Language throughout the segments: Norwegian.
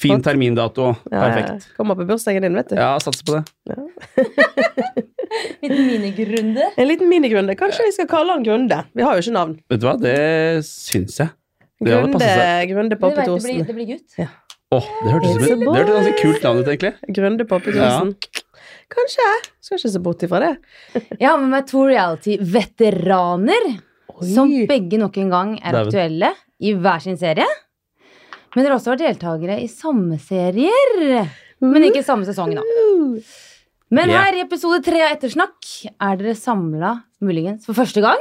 Fin termindato. Ja, ja. Perfekt. Kommer på bursdagen din, vet du. Ja, satser på det. Liten minigrunde. En liten minigrunde. Kanskje vi skal kalle han Grunde. Vi har jo ikke navn. Vet du hva, det syns jeg. Det hadde Grunde, passet seg. Grunde Poppetosen. det blir gutt. Åh, det hørtes ut som et ganske kult navn ut, egentlig. Grunde Poppetosen. Kanskje. Skal ikke se bort ifra det. Jeg har med meg to reality-veteraner. Som begge nok en gang er aktuelle i hver sin serie. Men dere har også vært deltakere i samme serier. Men ikke samme sesong, da. Men Ja. her i episode tre av Ettersnakk er dere samla muligens for første gang.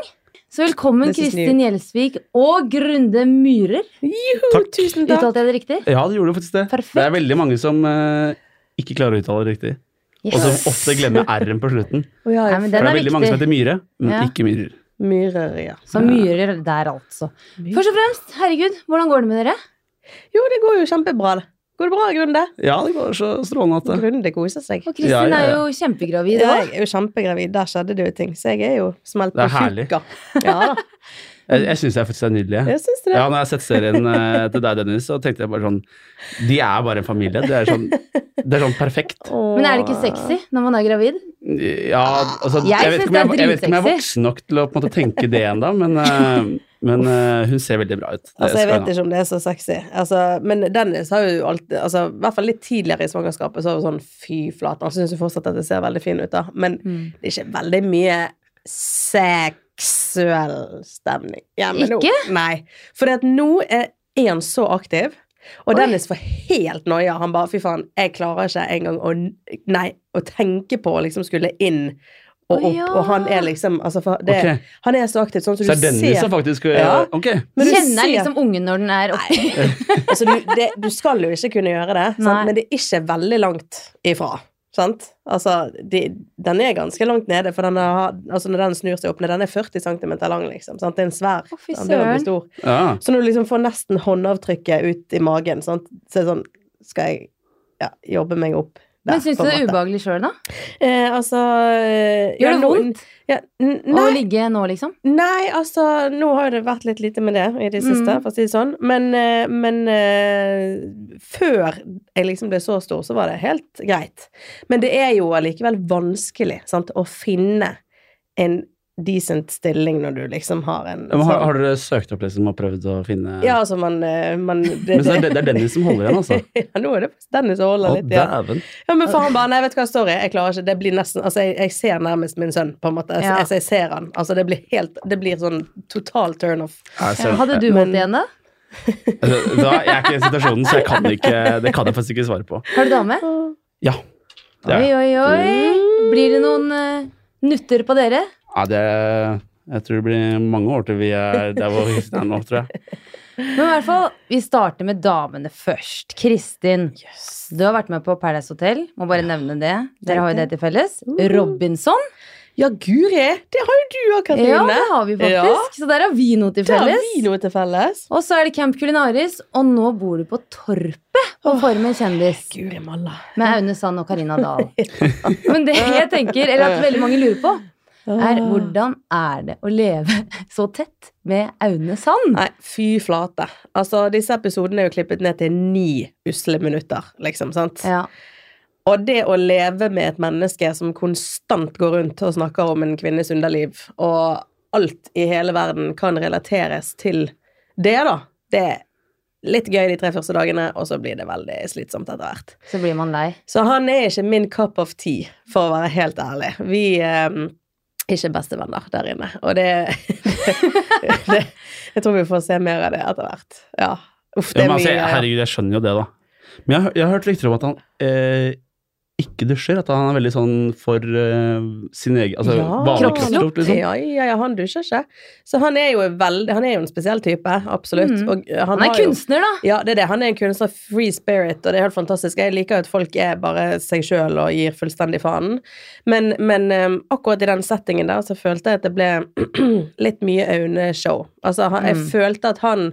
Så velkommen Kristin Gjelsvik og Grunde Myhrer. Juhu, Takk. tusen takk. Uttalte jeg det riktig? Ja, det gjorde faktisk det. Perfekt. Det er veldig mange som eh, ikke klarer å uttale det riktig. Yes. Og som ofte glemmer r-en på slutten. Oh, ja, Nei, men For den det er er veldig mange som viktig. heter Myhre, men Ja. ikke Myhrer. Myhrer, ja. Så Myhrer der, altså. Først og fremst, herregud, hvordan går det med dere? Jo, det går jo kjempebra. det. Går det bra, Grunde? Ja, det går så strålende at det Grunde koser seg. Og Kristin Ja, ja, er ja. jo kjempegravid Ja, jeg er jo kjempegravid. Der skjedde det jo ting. Så jeg er jo smelt Det er på herlig. tjukka. Ja da. Jeg, jeg syns jeg faktisk er nydelig. jeg. synes det. Ja, når jeg har sett serien eh, til deg, Dennis, så tenkte jeg bare sånn De er bare en familie. Det er sånn, det er sånn perfekt. Men er det ikke sexy når man er gravid? Ja, altså Jeg Jeg, vet, synes ikke om jeg, det er jeg vet ikke om jeg er dritsexy. voksen nok til å på en måte tenke det ennå, men, eh, men eh, hun ser veldig bra ut. Det Altså, jeg skal vet ha. ikke om det er så sexy. Altså, men Dennis har jo alltid altså, I hvert fall litt tidligere i svangerskapet så var det sånn fy flate. Han syns jo fortsatt at det ser veldig fin ut, da. Men Mm. det er ikke veldig mye seksuell stemning hjemme nå. Ikke? Nei. For at nå er en så aktiv. Og Oi. Dennis får helt noia. Han bare 'fy faen, jeg klarer ikke engang å Nei, å tenke på å liksom skulle inn og opp. ja. Og han er liksom altså, for det, okay. Han er så aktiv, sånn som Så du Dennis ser faktisk eh, Ja. Ok. Men du Kjenner ser- liksom ungen når den er oppe. altså, du, det, du skal jo ikke kunne gjøre det, sant? men det er ikke veldig langt ifra. Sant? Altså, de, den er ganske langt nede, for den er, altså når den snur seg opp ned, den er 40 cm lang, liksom. Sant? Det er en svær. Fy Den begynner å bli stor. Ja. Så når du liksom får nesten håndavtrykket ut i magen, sant? så er det sånn Skal jeg ja, jobbe meg opp? Men syns du det er ubehagelig sjøl, da? Eh, altså eh, Gjør det vondt Ja, å ligge nå, liksom? Nei, altså Nå har det vært litt lite med det i det siste, Mm. for å si det sånn. Men, eh, men eh, før jeg liksom ble så stor, så var det helt greit. Men det er jo allikevel vanskelig sant, å finne en decent stilling når du liksom har en Men har, sånn- har dere søkt opp liksom og prøvd å finne Ja, altså man, eh, man det, Men så er det, det er Dennis som holder igjen, altså. ja, nå er det Dennis som holder Å, litt. Ja. ja, men faen han bare Nei, vet du hva, sorry, jeg klarer ikke. Det blir nesten Altså, jeg, jeg ser nærmest min sønn, på en måte. Jeg, Ja. jeg, jeg ser han. Altså, det blir helt Det blir sånn total turn off. Ja, Ja, hadde du Men- igjen, da? Altså, da, jeg er ikke i den situasjonen, så jeg kan ikke, det kan jeg faktisk ikke svare på. Har du dame? Ja. Oi, oi, oi. Blir det noen uh, nutter på dere? Ja, det Jeg tror det blir mange år til vi er der hvor vi er nå, tror jeg. Men i hvert fall, vi starter med damene først. Kristin, du har vært med på Paradise Hotel. Må bare nevne det. Dere har jo det til felles. Robinson. Ja, guri! Det har jo du òg, Katrine. Ja, det har vi faktisk. Ja. Så der har vi noe til felles. Det har vi noe til felles. Og så er det Camp Culinaris, og nå bor du på Torpet på Formen kjendis. Guri malla. Med Aune Sand og Karina Dahl. Men det jeg tenker, eller at veldig mange lurer på, er hvordan er det å leve så tett med Aune Sand? Nei, fy flate. Altså, disse episodene er jo klippet ned til ni usle minutter, liksom, sant? Ja. Og det å leve med et menneske som konstant går rundt og snakker om en kvinnes underliv, og alt i hele verden kan relateres til det, da, det er litt gøy de tre første dagene, og så blir det veldig slitsomt etter hvert. Så blir man lei. Så han er ikke min cup of tea, for å være helt ærlig. Vi eh, ikke bestevenner der inne, og det, det Jeg tror vi får se mer av det etter hvert. Ja. Uff, det Ja, er altså, mye herregud, jeg skjønner jo det, da. Men jeg, jeg har hørt rykter om at han eh, ikke dusjer. At han er veldig sånn for uh, sin egen Altså Ja, vanlig liksom. Ja, ja, ja, han dusjer ikke. Så han er jo veldig Han er jo en spesiell type, absolutt. Mm. Og uh, han, Han er har jo- kunstner, da. Ja, det er det. Han er en kunstner, free spirit, og det er helt fantastisk. Jeg liker jo at folk er bare seg sjøl og gir fullstendig faen. Men, men um, akkurat i den settingen der så følte jeg at det ble litt mye Aune-show. Altså, han, jeg Mm. følte at han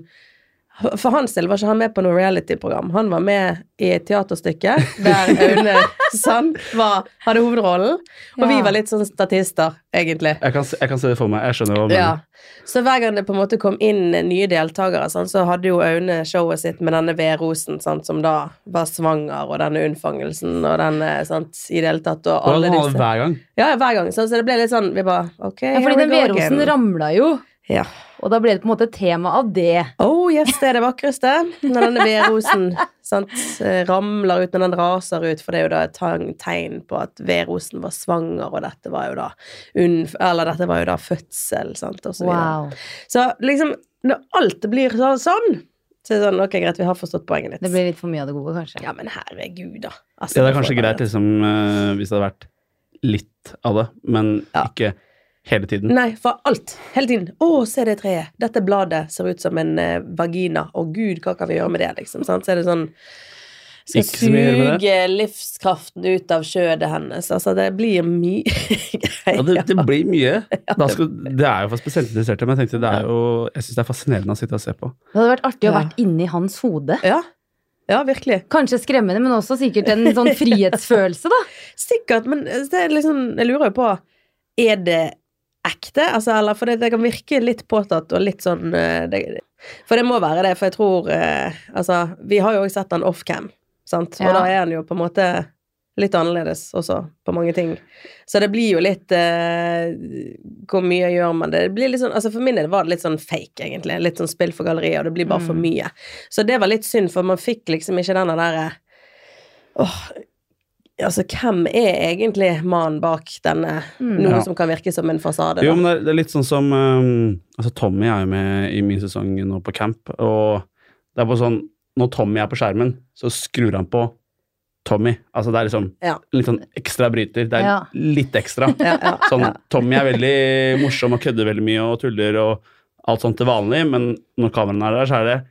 For hans del var ikke han med på noe reality-program. Han var med i et teaterstykke der Aune Sand var, hadde hovedrollen. Og vi var litt sånn statister, egentlig. Jeg kan, jeg kan se det for meg. Jeg skjønner hva du Ja. mener. Så hver gang det på en måte kom inn nye deltakere, sånn, så hadde jo Aune showet sitt med denne V-rosen sånn, som da var svanger, og denne unnfangelsen, og denne, sant, i det hele tatt, og alle disse. hver gang. Ja, hver gang. Så, så det ble litt sånn, vi bare, ok, Ja, fordi den V-rosen ramla jo, Ja. Og da ble det på en måte tema av det. Oh yes, det er det vakreste. Når denne vedrosen sant, eh, ramler ut, når den raser ut, for det er jo da et tegn- på at vedrosen var svanger, og dette var jo da unn, Eller dette var jo da fødsel, sant, og så videre. Wow. Så liksom, når alt blir sånn, så er det sånn, ok, greit, vi har forstått poenget ditt. Det blir litt for mye av det gode, kanskje. Ja, men herregud, da. Altså, Ja, det er kanskje greit liksom, eh, hvis det hadde vært litt av det, men Ja. ikke hele tiden. Nei, for alt. Hele tiden. Å, se det treet. Dette bladet ser ut som en eh, vagina. Å gud, hva kan vi gjøre med det, liksom? Sant? Så er det sånn Skal Ikke så mye å gjøre med suge livskraften ut av kjødet hennes. Altså, det blir mye Ja, det, greier. det blir mye. Da skal, det er jo for spesielt interesserte, men jeg tenkte det er jo Jeg syns det er fascinerende å sitte og se på. Det hadde vært artig å Ja. vært inni hans hode. Ja. ja, virkelig. Kanskje skremmende, men også sikkert en sånn frihetsfølelse, da. Sikkert, men det er liksom Jeg lurer jo på Er det ekte? Altså, eller For det, det kan virke litt påtatt og litt sånn eh, det, For det må være det, for jeg tror eh, Altså, vi har jo også sett han offcam, sant? Og Ja. da er han jo på en måte litt annerledes også på mange ting. Så det blir jo litt eh, Hvor mye gjør man det? Det blir litt sånn Altså For min del var det litt sånn fake, egentlig. Litt sånn spill for galleriet, og det blir bare for Mm. mye. Så det var litt synd, for man fikk liksom ikke denne derre Åh, altså hvem er egentlig mannen bak denne Mm. Noe Ja. som kan virke som en fasade, Jo, da. men det er, det er litt sånn som um, Altså, Tommy er jo med i min sesong nå på camp, og det er bare sånn Når Tommy er på skjermen, så skrur han på Tommy. Altså, det er liksom Ja. litt sånn ekstra bryter. Det er Ja. litt ekstra. Ja, ja, Sånn. Tommy er veldig morsom og kødder veldig mye og tuller og alt sånt til vanlig, men når kameraene er der, så er det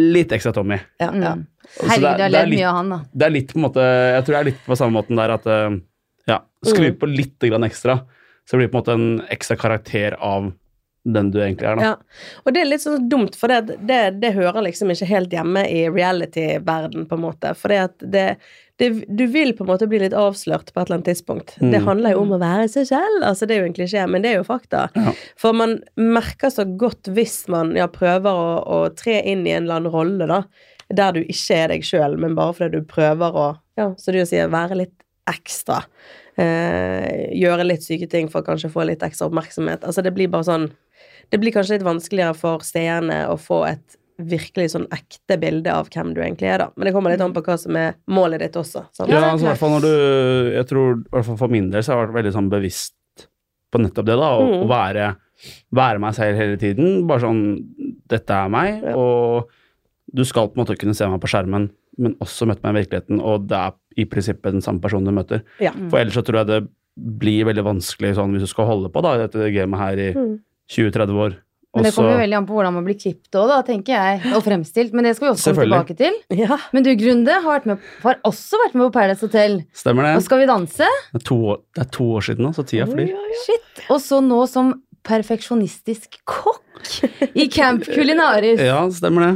litt ekstra Tommy. ja, ja. Herregud, det er- jeg har det er ledd litt- mye av han, da. Det er litt på en måte Jeg tror det er litt på samme måten der at uh, Ja, skru Mm. på litt grann ekstra, så blir det på en måte en ekstra karakter av den du egentlig er, da. Ja. Og det er litt sånn dumt, for det, det, det hører liksom ikke helt hjemme i reality-verden, på en måte. For det at det, det Du vil på en måte bli litt avslørt på et eller annet tidspunkt. Mm. Det handler jo om å være seg selv. Altså, det er jo en klisjé, men det er jo fakta. Ja. For man merker så godt hvis man ja, prøver å, å tre inn i en eller annen rolle, da, der du ikke er deg sjøl, men bare fordi du prøver å, ja, så du sier, være litt ekstra. Eh, gjøre litt syke ting for å kanskje få litt ekstra oppmerksomhet. Altså, det blir bare sånn Det blir kanskje litt vanskeligere for seerne å få et virkelig sånn ekte bilde av hvem du egentlig er, da. Men det kommer litt an på hva som er målet ditt også. Sant? Ja, altså, i hvert fall når du Jeg tror, i hvert fall for min del, så har jeg vært veldig sånn bevisst på nettopp det, da. Å Mm. å være, være meg selv hele tiden. Bare sånn Dette er meg, Ja. og du skal på en måte kunne se meg på skjermen, men også møte meg i virkeligheten, og det er i prinsippet den samme personen du møter. Ja. For ellers så tror jeg det blir veldig vanskelig sånn hvis du skal holde på da, i dette gamet her i Mm. 20-30 år. Men det kommer jo veldig an på hvordan man blir klippet òg, tenker jeg. Og fremstilt. Men det skal vi også komme tilbake til. Ja. Men du, Grunde, har, vært med, har også vært med på Paradise Hotel. Stemmer det? Og Skal vi danse? Det er to, år- det er to år siden nå, så tida flyr. Shit. Og så nå som perfeksjonistisk kokk i Camp Culinaris. Ja, stemmer det.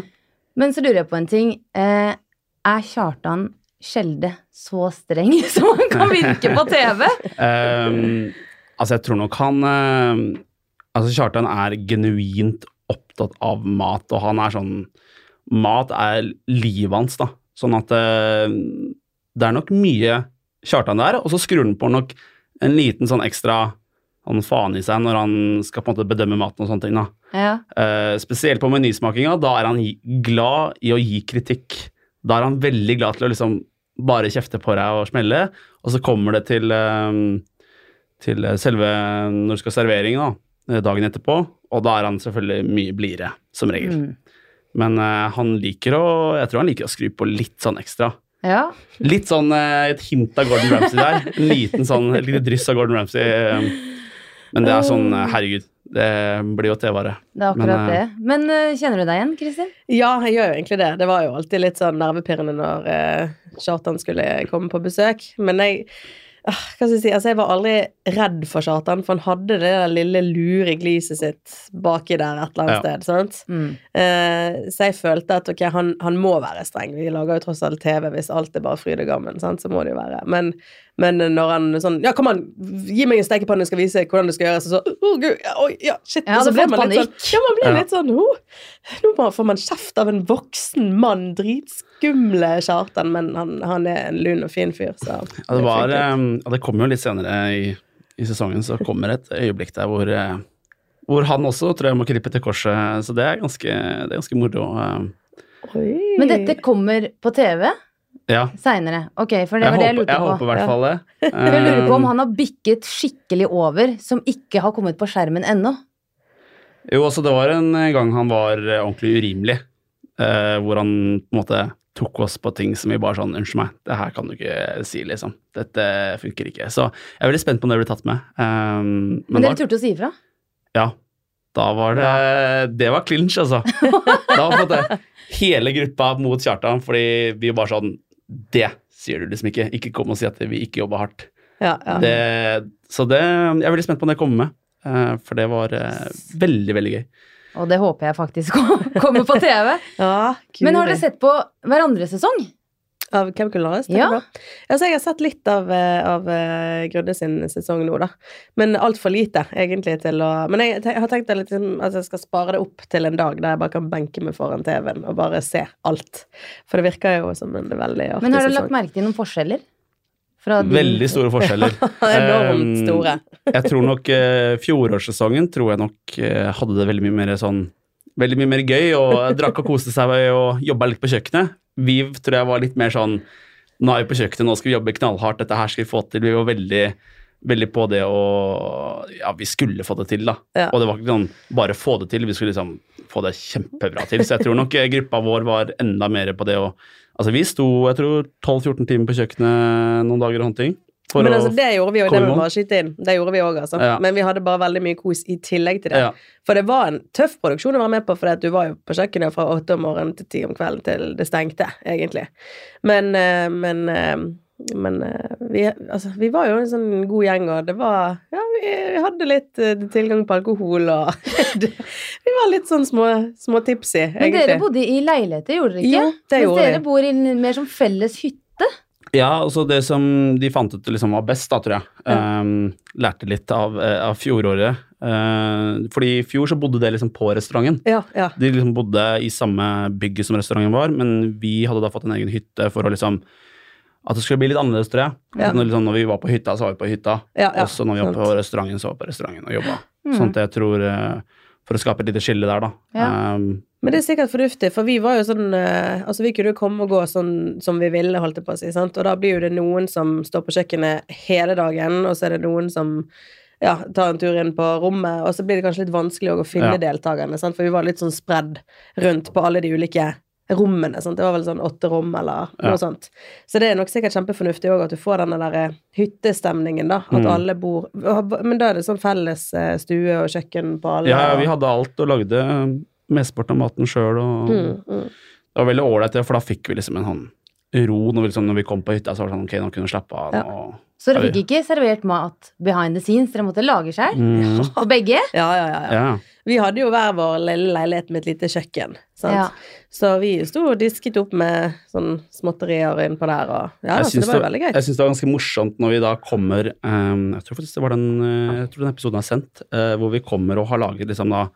Men så lurer jeg på en ting. Eh, er Kjartan Skjelde så streng som han kan virke på TV? um, altså, jeg tror nok han ehm, Altså, Kjartan er genuint opptatt av mat, og han er sånn Mat er livet hans, da. Sånn at uh, det er nok mye Kjartan der, og så skrur han på nok en liten sånn ekstra han faen i seg når han skal på en måte bedømme maten og sånne ting. da. Ja. Uh, spesielt på menysmakinga, da er han glad i å gi kritikk. Da er han veldig glad til å liksom bare kjefte på deg og smelle, og så kommer det til, uh, til selve når du skal servering da, dagen etterpå, og da er han selvfølgelig mye blidere, som regel. Mm. Men uh, han liker å Jeg tror han liker å skru på litt sånn ekstra. ja. Litt sånn uh, et hint av Gordon Ramsay der. En liten sånn, et lite dryss av Gordon Ramsay. eh, Men det er sånn, eh, herregud, det blir jo TV-vare. Det er akkurat Men, det. eh, Men uh, kjenner du deg igjen, Kristin? Ja, jeg gjør jo egentlig det. Det var jo alltid litt sånn nervepirrende når uh, Kjartan skulle komme på besøk. Men jeg Hva skal jeg si Altså, jeg var aldri redd for Satan, for han hadde det der lille lure gliset sitt baki der et eller annet Ja. sted, sant? Mm. Eh, så jeg følte at ok, han, han må være streng. Vi lager jo tross alt TV. Hvis alt er bare fryd og gammen, sant, så må det jo være. Men, men når han sånn Ja, kom an, gi meg en stekepanne, jeg skal vise hvordan det skal gjøres. Og så oh, gud, ja, oi, ja, shit. Ja, og så ble får man litt panikk. sånn, ja, man blir Ja. litt sånn oh, Nå får man kjeft av en voksen mann. Dritskumle Kjartan, men han, han er en lun og fin fyr, så Ja, det, var, eh, det kommer jo litt senere i, i sesongen, så kommer et øyeblikk der hvor, eh, hvor han også tror jeg må krype til korset. Så det er ganske, det er ganske moro. eh. Oi. Men dette kommer på TV Ja, seinere. Ok, for det jeg var det jeg lurte jeg på. håper i hvert fall det. Jeg lurer på om Eh, han har bikket skikkelig over, som ikke har kommet på skjermen ennå. Jo, altså det var en gang han var eh, ordentlig urimelig, eh, hvor han på en måte tok oss på ting som vi bare sånn Unnskyld meg, det her kan du ikke si, liksom. Dette funker ikke. Så jeg er veldig spent på om det blir tatt med. Um, Men, men dere turte å si ifra? ja, da var det Det var clinch, altså. Da var måte hele gruppa mot Kjartan, fordi vi bare sånn Det sier du liksom ikke. Ikke kom og si at vi ikke jobber hardt. ja, ja. Det, så det, jeg er veldig spent på om det kommer med, eh, for det var eh, veldig, veldig gøy. Og det håper jeg faktisk kommer på TV. ja Men har dere sett på hverandres sesong? Av Chemical Lawrence? Ja. Altså, jeg har sett litt av, eh, av eh, sin sesong nå, da. Men altfor lite, egentlig, til å Men jeg, jeg har tenkt at liksom, at jeg skal spare det opp til en dag der jeg bare kan benke meg foran TV-en og bare se alt. For det virker jo som en veldig artig Men har du lagt merke til noen forskjeller? Fra din- Veldig store forskjeller. Enormt Um, store. Jeg tror nok eh, fjorårssesongen tror jeg nok eh, hadde det veldig mye mer sånn Veldig mye mer gøy og drakk og koste seg og jobba litt på kjøkkenet. Viv tror jeg var litt mer sånn Nå er vi på kjøkkenet, nå skal vi jobbe knallhardt, dette her skal vi få til. Vi var veldig, veldig på det å Ja, vi skulle få det til, da. Ja. Og det var ikke sånn bare få det til, vi skulle liksom få det kjempebra til. Så jeg tror nok eh, gruppa vår var enda mer på det å Altså, vi sto jeg tror 12-14 timer på kjøkkenet noen dager og håndting. Men altså, det gjorde vi jo, det må bare skyte inn. Det gjorde vi òg, altså. Ja. Men vi hadde bare veldig mye kos i tillegg til det. Ja. For det var en tøff produksjon å være med på, for du var jo på kjøkkenet fra åtte om morgenen til ti om kvelden til det stengte, egentlig. Men, eh, men, eh, men eh, vi, altså, vi var jo en sånn god gjeng, og det var Ja, vi, vi hadde litt tilgang på alkohol, og Vi var litt sånn små, små tipsy, Men dere bodde i leiligheter, gjorde dere ikke? Jo, det Mens gjorde dere vi. bor i en mer som felles hytte. Ja, altså det som de fant ut liksom var best, da, tror jeg. Ehm, lærte litt av, eh, av fjoråret. Uh, fordi i fjor så bodde det liksom på restauranten. Ja, ja. De liksom bodde i samme bygget som restauranten var, men vi hadde da fått en egen hytte for å liksom At det skulle bli litt annerledes, tror jeg. Ja. Når, liksom, når vi var på hytta, så var vi på hytta. ja, ja. Og så når vi var på restauranten, så var vi på restauranten og jobba. Mm. Sånn at jeg tror eh, For å skape et lite skille der, da. Ja. Men det er sikkert fornuftig, for vi var jo sånn eh, Altså, vi kunne jo komme og gå sånn som vi ville, holdt jeg på å si, sant, og da blir jo det noen som står på kjøkkenet hele dagen, og så er det noen som ja, tar en tur inn på rommet, og så blir det kanskje litt vanskelig å finne Ja. deltakerne, sant, for vi var litt sånn spredd rundt på alle de ulike rommene, sant, det var vel sånn åtte rom eller noe Ja. sånt. Så det er nok sikkert kjempefornuftig òg at du får denne der eh, hyttestemningen, da, at Mm. alle bor Men da er det sånn felles eh, stue og kjøkken på alle. ja, ja, vi hadde alt og lagde mesteparten av maten sjøl. Mm, mm. Det var veldig ålreit, for da fikk vi liksom en sånn ro når vi, liksom, når vi kom på hytta. så var det sånn, ok, nå kunne vi slappe av. Ja. Og, Så dere fikk ikke servert mat behind the scenes, dere måtte lage sjøl? mm, For begge? Ja, ja, ja, ja. ja. Vi hadde jo hver vår lille leilighet med et lite kjøkken. Sant? Ja. Så vi sto og disket opp med sånn småtterier innpå der, og ja, Jeg syns det var jo veldig gøy. Jeg syns det var ganske morsomt når vi da kommer um, Jeg tror faktisk det var den, eh, jeg tror den episoden er sendt, uh, hvor vi kommer og har laget liksom da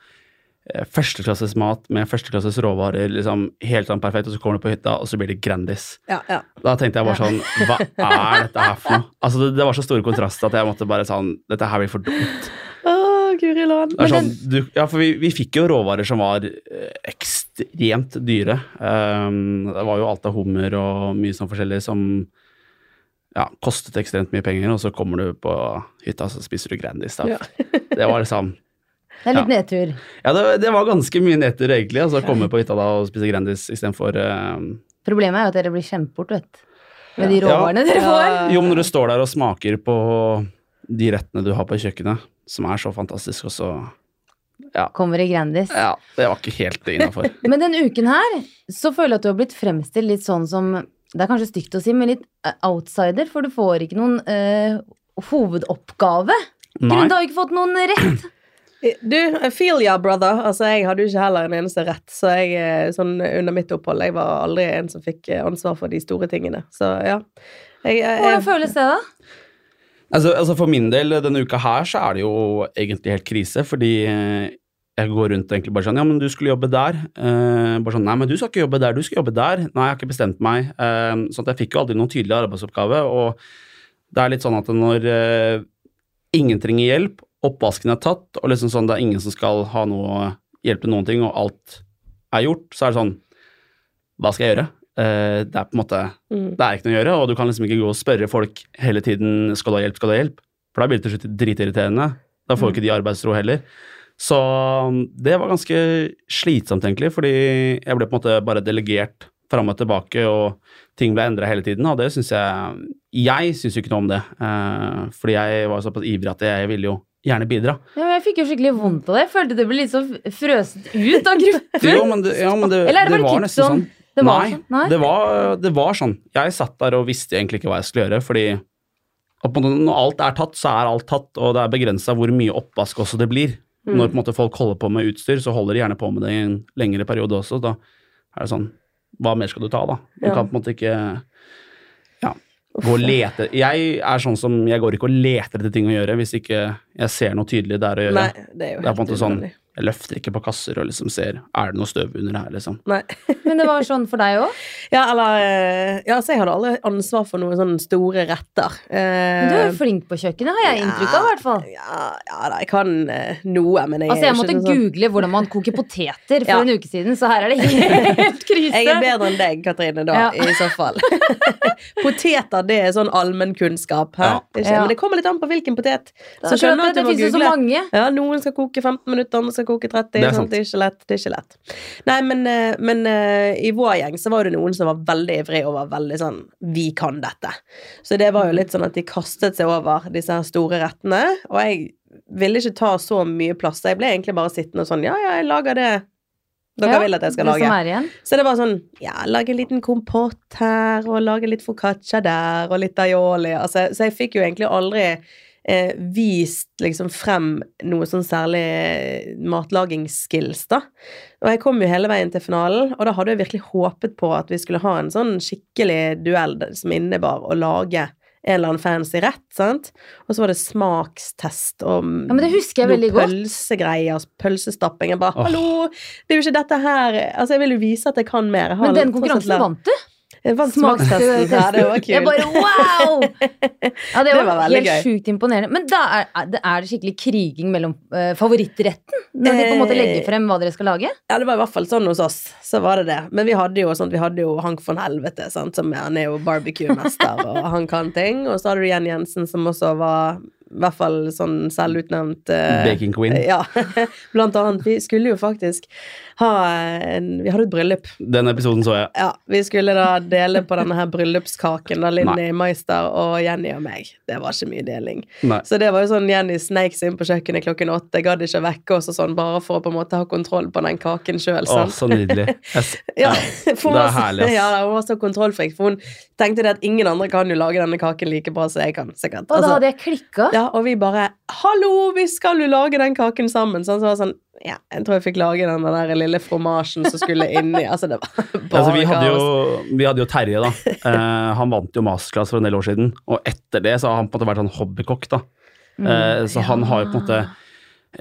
førsteklasses mat med førsteklasses råvarer, liksom helt sånn perfekt, og så kommer du på hytta, og så blir det Grandis. Ja, ja. Da tenkte jeg bare sånn Hva er dette her for noe? Altså, det, det var så store kontraster at jeg måtte bare sånn Dette her blir for dumt. Åh, Guri land. Det er sånn, du, ja, for vi, vi fikk jo råvarer som var eh, ekstremt dyre. Um, det var jo alt av hummer og mye sånn forskjellig som ja, kostet ekstremt mye penger, og så kommer du på hytta og så spiser du Grandis. Da. Ja. Det var liksom Det er litt nedtur. Ja, det, det var ganske mye nedtur, egentlig. Altså, å komme på hytta da og spise Grandis istedenfor uh, Problemet er jo at dere blir kjempebort, vet du. Med de Ja. råvarene dere får. Jo, men når du står der og smaker på de rettene du har på kjøkkenet, som er så fantastisk, og så Kommer i Grandis. Ja, det var ikke helt innafor. Men den uken her så føler jeg at du har blitt fremstilt litt sånn som det er kanskje stygt å si, men litt eh, outsider, for du får ikke noen eh, hovedoppgave. Nei. du har ikke fått noen rett. Du, I feel ya, brother. Altså, jeg hadde jo ikke heller en eneste rett, så jeg, eh, sånn under mitt opphold, jeg var aldri en som fikk eh, ansvar for de store tingene. Så ja. Jeg, jeg, Hvordan føles det, da? Altså, altså For min del denne uka her så er det jo egentlig helt krise, fordi eh, jeg går rundt egentlig bare sånn Ja, men du skulle jobbe der. Eh, bare sånn Nei, men du skal ikke jobbe der, du skal jobbe der. Nei, jeg har ikke bestemt meg. Eh, sånn at jeg fikk jo aldri noen tydelig arbeidsoppgave, og det er litt sånn at når eh, ingen trenger hjelp, oppvasken er tatt, og liksom sånn det er ingen som skal ha noe hjelp til noen ting, og alt er gjort, så er det sånn Hva skal jeg gjøre? Uh, det er på en måte mm. det er ikke noe å gjøre, og du kan liksom ikke gå og spørre folk hele tiden skal du ha hjelp, skal du ha hjelp, for da blir det til slutt dritirriterende. Da får Mm. ikke de arbeidsro heller. Så det var ganske slitsomt, egentlig, fordi jeg ble på en måte bare delegert fram og tilbake, og ting ble endra hele tiden, og det syns jeg Jeg syns jo ikke noe om det, uh, fordi jeg var såpass ivrig at jeg ville jo gjerne bidra. Ja, men jeg fikk jo skikkelig vondt av det. Jeg følte det ble litt så frøset ut av gruppen. Jo, men det, ja, men det, Eller er det det bare var sånn. Det var Nei, sånn? Nei? Det, var, det var sånn. Jeg satt der og visste egentlig ikke hva jeg skulle gjøre, fordi når alt er tatt, så er alt tatt, og det er begrensa hvor mye oppvask også det blir. Mm. Når måte folk holder på med utstyr, så holder de gjerne på med det i en lengre periode også. Da er det sånn Hva mer skal du ta, da? Du Ja. kan på en måte ikke gå og lete Jeg er sånn som Jeg går ikke og leter etter ting å gjøre hvis ikke jeg ser noe tydelig der å gjøre. Nei, det er jo Det er på en måte sånn. Jeg løfter ikke på kasser og liksom ser Er det noe støv under her, liksom. Nei. Men det var sånn for deg òg? Ja, eller eh, Ja, så jeg hadde aldri ansvar for noen sånne store retter. Eh, Du er jo flink på kjøkkenet, har jeg inntrykk av. i hvert fall Ja, ja da, jeg kan eh, noe, men jeg Altså, Jeg måtte sånn google hvordan man koker poteter for Ja. en uke siden, så her er det helt krise. Jeg er bedre enn deg, Katrine, da, Ja. i så fall. Poteter, det er sånn allmennkunnskap. Ja. Ikke? Ja. Men det kommer litt an på hvilken potet. Så skjønner du at du det må finnes jo så mange. Ja, Noen skal koke 15 minutter, andre skal koke 30. Det er sant? Det er ikke lett. det er ikke lett. Nei, men, eh, men eh, i vår gjeng så var det noen som var veldig ivrig og var veldig sånn Vi kan dette. Så det var jo litt sånn at de kastet seg over disse her store rettene. Og jeg ville ikke ta så mye plass. Jeg ble egentlig bare sittende og sånn Ja, ja, jeg lager det dere Ja, vil at jeg skal lage. Så det var sånn Ja, lage en liten kompott her, og lage litt foccaccia der, og litt aioli. Altså, så jeg fikk jo egentlig aldri eh, vist liksom frem noe sånn særlig matlagingsskills, da. Og jeg kom jo hele veien til finalen, og da hadde jeg virkelig håpet på at vi skulle ha en sånn skikkelig duell som innebar å lage en eller annen fancy rett, sant. Og så var det smakstest og Ja, men det husker jeg veldig godt. pølsegreier, pølsestapping. Jeg bare oh. 'hallo, det er jo ikke dette her Altså, jeg vil jo vise at jeg kan mer. Jeg har Men den konkurransen vant du. Jeg smakstesten, ja, det var Jeg kult. bare wow! Ja, det Det var, var veldig helt sjukt imponerende. Men da er, er det- skikkelig kriging mellom uh, favorittretten? Når de på en måte Eh, legger frem hva dere skal lage? Ja, det var i hvert fall sånn hos oss. Så var det det. Men vi hadde jo, sånn, vi hadde jo Hank von Helvete, sant? som han er jo barbecue-mester, og han kan ting. Og så hadde du Jen Jensen, som også var i hvert fall sånn selvutnevnt uh, Baking queen. Ja. Blant annet. Vi skulle jo faktisk ha en Vi hadde et bryllup. Den episoden så jeg. Ja, vi skulle da dele på denne her bryllupskaken, da Linni Meister og Jenny og meg. Det var ikke mye deling. Nei. Så det var jo sånn Jenny sneik seg inn på kjøkkenet klokken åtte, gadd ikke vekke oss og sånn, bare for å på en måte ha kontroll på den kaken sjøl. Å, så nydelig. Yes. Ja, ja. det er herlig, ass. Ja, hun var så kontrollfrik, for hun tenkte det at ingen andre kan jo lage denne kaken like bra som jeg kan. sikkert. Og da Altså, hadde jeg klikka. Ja, og vi bare 'Hallo, vi skal jo lage den kaken sammen!' Sånn, så var det sånn Ja, jeg tror jeg fikk lage den der lille fromasjen som skulle inni. Altså, det var bare Altså, vi, hadde jo, vi hadde jo Terje, da. Eh, han vant jo masterclass for en del år siden. Og etter det så har han på en måte vært sånn hobbykokk, da. Eh, så han har jo på en måte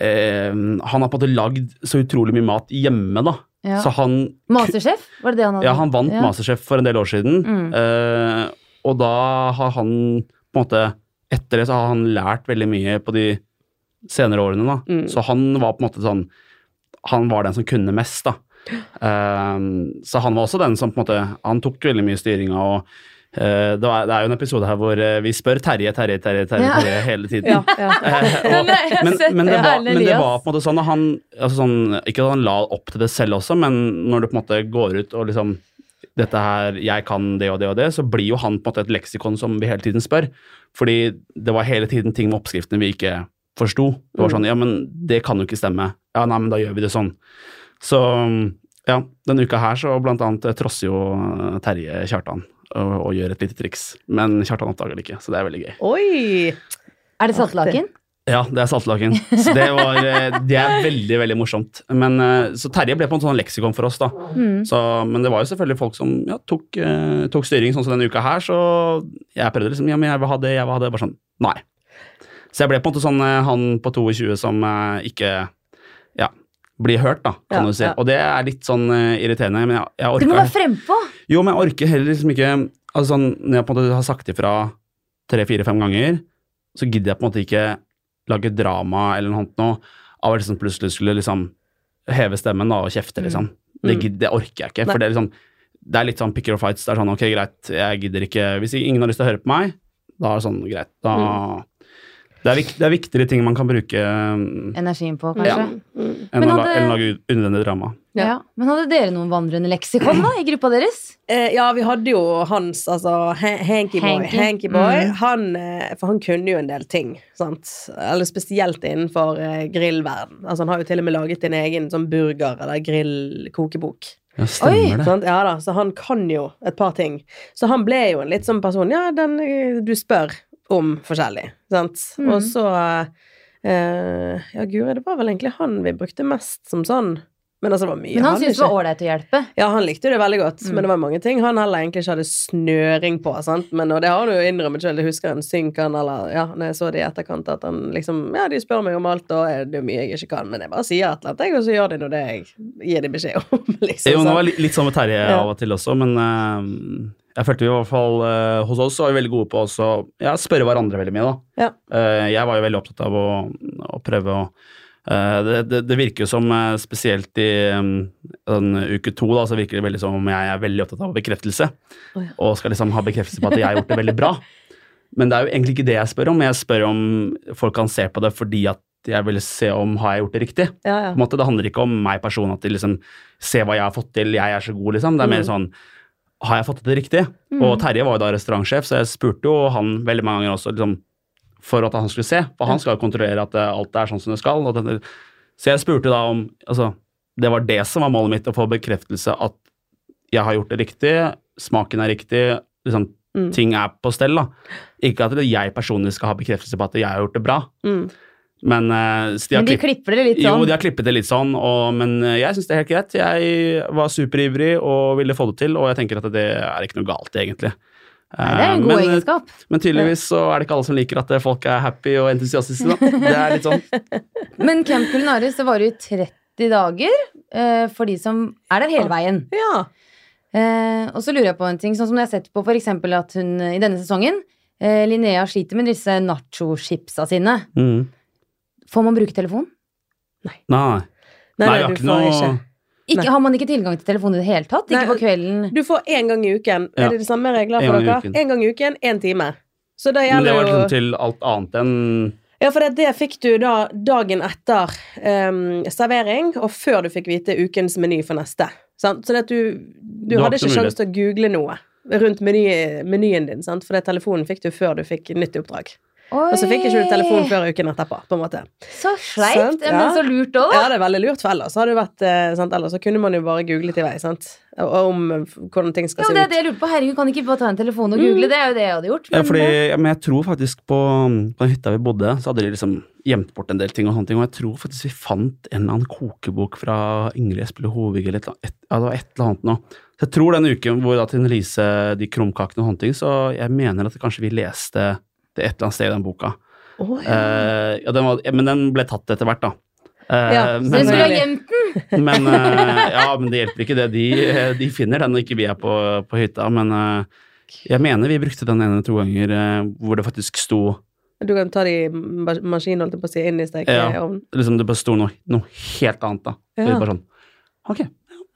eh, Han har på en måte lagd så utrolig mye mat hjemme, da. Ja. Så han Masterchef, var det det han hadde? Ja, han vant Ja. Masterchef for en del år siden. Mm. Eh, og da har han på en måte Etter det så har han lært veldig mye på de senere årene, da. Mm. Så han var på en måte sånn Han var den som kunne mest, da. Um, så han var også den som på en måte Han tok veldig mye styringa og eh, det, er jo en episode her hvor eh, vi spør Terje, Terje, Terje, Terje, Ja. Hele tiden. Ja, ja. Eh, og, men, men, det det, var, men det var på en måte sånn at han altså sånn, Ikke at han la opp til det selv også, men når du på en måte går ut og liksom dette her, jeg kan det og det og det, så blir jo han på en måte et leksikon som vi hele tiden spør. Fordi det var hele tiden ting med oppskriftene vi ikke forsto. Det var Mm. sånn, ja, men det kan jo ikke stemme. Ja, nei, men da gjør vi det sånn. Så ja, denne uka her så blant annet trosser jo Terje Kjartan og, og gjør et lite triks. Men Kjartan oppdager det ikke, så det er veldig gøy. Oi! Er det saltlaken? Ja, det er saltlaken. Så det, var, eh, det er veldig veldig morsomt. Men, eh, så Terje ble på en sånn leksikon for oss, da. Mm. Så, men det var jo selvfølgelig folk som ja, tok, eh, tok styring, sånn som denne uka her. Så jeg prøvde liksom ja, men jeg vil ha det, jeg vil ha det. Bare sånn nei. Så jeg ble på en måte sånn eh, han på 22 som eh, ikke ja, blir hørt, da, kan Ja, du si. ja. Og det er litt sånn eh, irriterende. Men jeg, jeg Du må være frempå! Jo, men jeg orker heller liksom ikke altså sånn, Når jeg på en måte har sagt ifra tre-fire-fem ganger, så gidder jeg på en måte ikke lage drama eller noe annet nå av at liksom plutselig skulle liksom heve stemmen da og kjefte, liksom. Det, Mm. Det, det orker jeg ikke. Nei. For det er liksom det er litt sånn picker og fights. Det er sånn ok, greit, jeg gidder ikke Hvis ingen har lyst til å høre på meg, da er det sånn greit. Da Mm. Det, er det er viktigere ting man kan bruke mm, Energien på, Ja. kanskje. Mm. enn, Men å, la, hadde- å lage unødvendig drama. Ja. Ja. Men hadde dere noen vandrende leksikon da, i gruppa deres? Eh, ja, vi hadde jo hans, altså Ha- Hanky Boy. Hanky. Mm. Han, eh, for han kunne jo en del ting, sant. Eller spesielt innenfor eh, grillverden. Altså, han har jo til og med laget en egen sånn burger- eller grillkokebok. Ja, det. Sant? Ja da, så han kan jo et par ting. Så han ble jo en litt sånn person Ja, den eh, du spør om forskjellig, sant. Mm. Og så eh, Ja, guri, det var vel egentlig han vi brukte mest som sånn. Men altså, det var mye Men han han syntes det var ålreit å hjelpe. ja, han likte det veldig godt, Mm. men det var mange ting han heller egentlig ikke hadde snøring på. Sant? Men, og det har han jo innrømmet selv. Jeg husker han synk han, eller ja, når jeg så det i etterkant, at han liksom Ja, de spør meg om alt, og det er jo mye jeg ikke kan, men jeg bare sier et eller annet, jeg, og så gjør de nå det jeg gir de beskjed om. liksom. Jo, det var litt, litt sånn med Terje Ja. av og til også, men eh, jeg følte vi i hvert fall eh, hos oss var vi veldig gode på å ja, spørre hverandre veldig mye. da. Ja. Eh, jeg var jo veldig opptatt av å, å prøve å eh, det, det, det virker jo som, eh, spesielt i um, uke to, da, så virker det veldig som om jeg er veldig opptatt av bekreftelse. Oh, ja. Og skal liksom ha bekreftelse på at jeg har gjort det veldig bra. Men det er jo egentlig ikke det jeg spør om. Jeg spør om folk kan se på det fordi at jeg vil se om har jeg gjort det riktig. Ja, ja. Måte, Det handler ikke om meg personlig, at de liksom ser hva jeg har fått til, jeg er så god, liksom. Det er mer Mm. sånn Har jeg fått det riktig? Og Terje var jo da restaurantsjef, så jeg spurte jo han veldig mange ganger også liksom, for at han skulle se. For han skal jo kontrollere at eh, alt er sånn som det skal. Det, så jeg spurte da om Altså, det var det som var målet mitt, å få bekreftelse at jeg har gjort det riktig, smaken er riktig, liksom Mm. ting er på stell, da. Ikke at jeg personlig skal ha bekreftelse på at jeg har gjort det bra, Mm. Men eh, de Men de klipp- klipper det litt sånn. jo, de har klippet det litt sånn, og, men eh, jeg syns det er helt greit. Jeg var superivrig og ville få det til, og jeg tenker at det er ikke noe galt, egentlig. Nei, det er en Eh, god men, egenskap. men tydeligvis så er det ikke alle som liker at folk er happy og entusiastiske, da. Det er litt sånn. Men Camp Culinaris, det varer jo i 30 dager uh, for de som er der hele veien. ja. Uh, og så lurer jeg på en ting, sånn som jeg har sett på for eksempel at hun i denne sesongen uh, Linnea sliter med disse nacho-chipsa sine. Mm. Får man bruke telefon? Nei. Nei, Nei, nei, du ikke får noe ikke. Ikke, har man ikke tilgang til telefon i det hele tatt? Nei. Ikke på kvelden? Du får én gang i uken. Ja. Er det de samme regler for en dere? Én gang i uken, én time. Så det Men det var jo liksom til alt annet enn Ja, for det, det fikk du da dagen etter um, servering, og før du fikk vite ukens meny for neste. Sant? Så det at du, du, Du hadde ikke ikke sjanse til å google noe rundt meny, menyen din, sant? for det telefonen fikk du før du fikk nytt oppdrag. Oi. Og så fikk jeg ikke telefon før uken etterpå, på en måte. Så sleipt, ja. men så lurt òg. Ja, det er veldig lurt, for ellers hadde det vært eh, sant? Ellers så kunne man jo bare googlet i vei, sant. Om eh, hvordan ting skal Ja, se men det er ut. det jeg lurer på. Herregud, kan ikke bare ta en telefon og google? Det er jo det jeg hadde gjort. Ja, men- fordi, ja, men jeg tror faktisk på, på den hytta vi bodde, så hadde de liksom gjemt bort en del ting og sånne ting, og jeg tror faktisk vi fant en eller annen kokebok fra Ingrid Espelid Hovig eller et, eller annet- ja, det var et eller annet nå. Så jeg tror den uken hvor da Trine Lise, de krumkakene og sånne ting, så jeg mener at kanskje vi leste det et eller annet sted i den boka. Oh, ja. Uh, ja, den var, ja, men den ble tatt etter hvert, da. Uh, Ja, Så du skulle ha gjemt den? men, uh, ja, men det hjelper ikke det. De, de finner den når ikke vi er på, på hytta. Men eh, jeg mener vi brukte den ene to ganger eh, hvor det faktisk sto Du kan ta det i ma- maskinen, holdt jeg på å si, inn i Ja. liksom Det bare sto noe, noe helt annet, da. Ja. bare sånn Ok,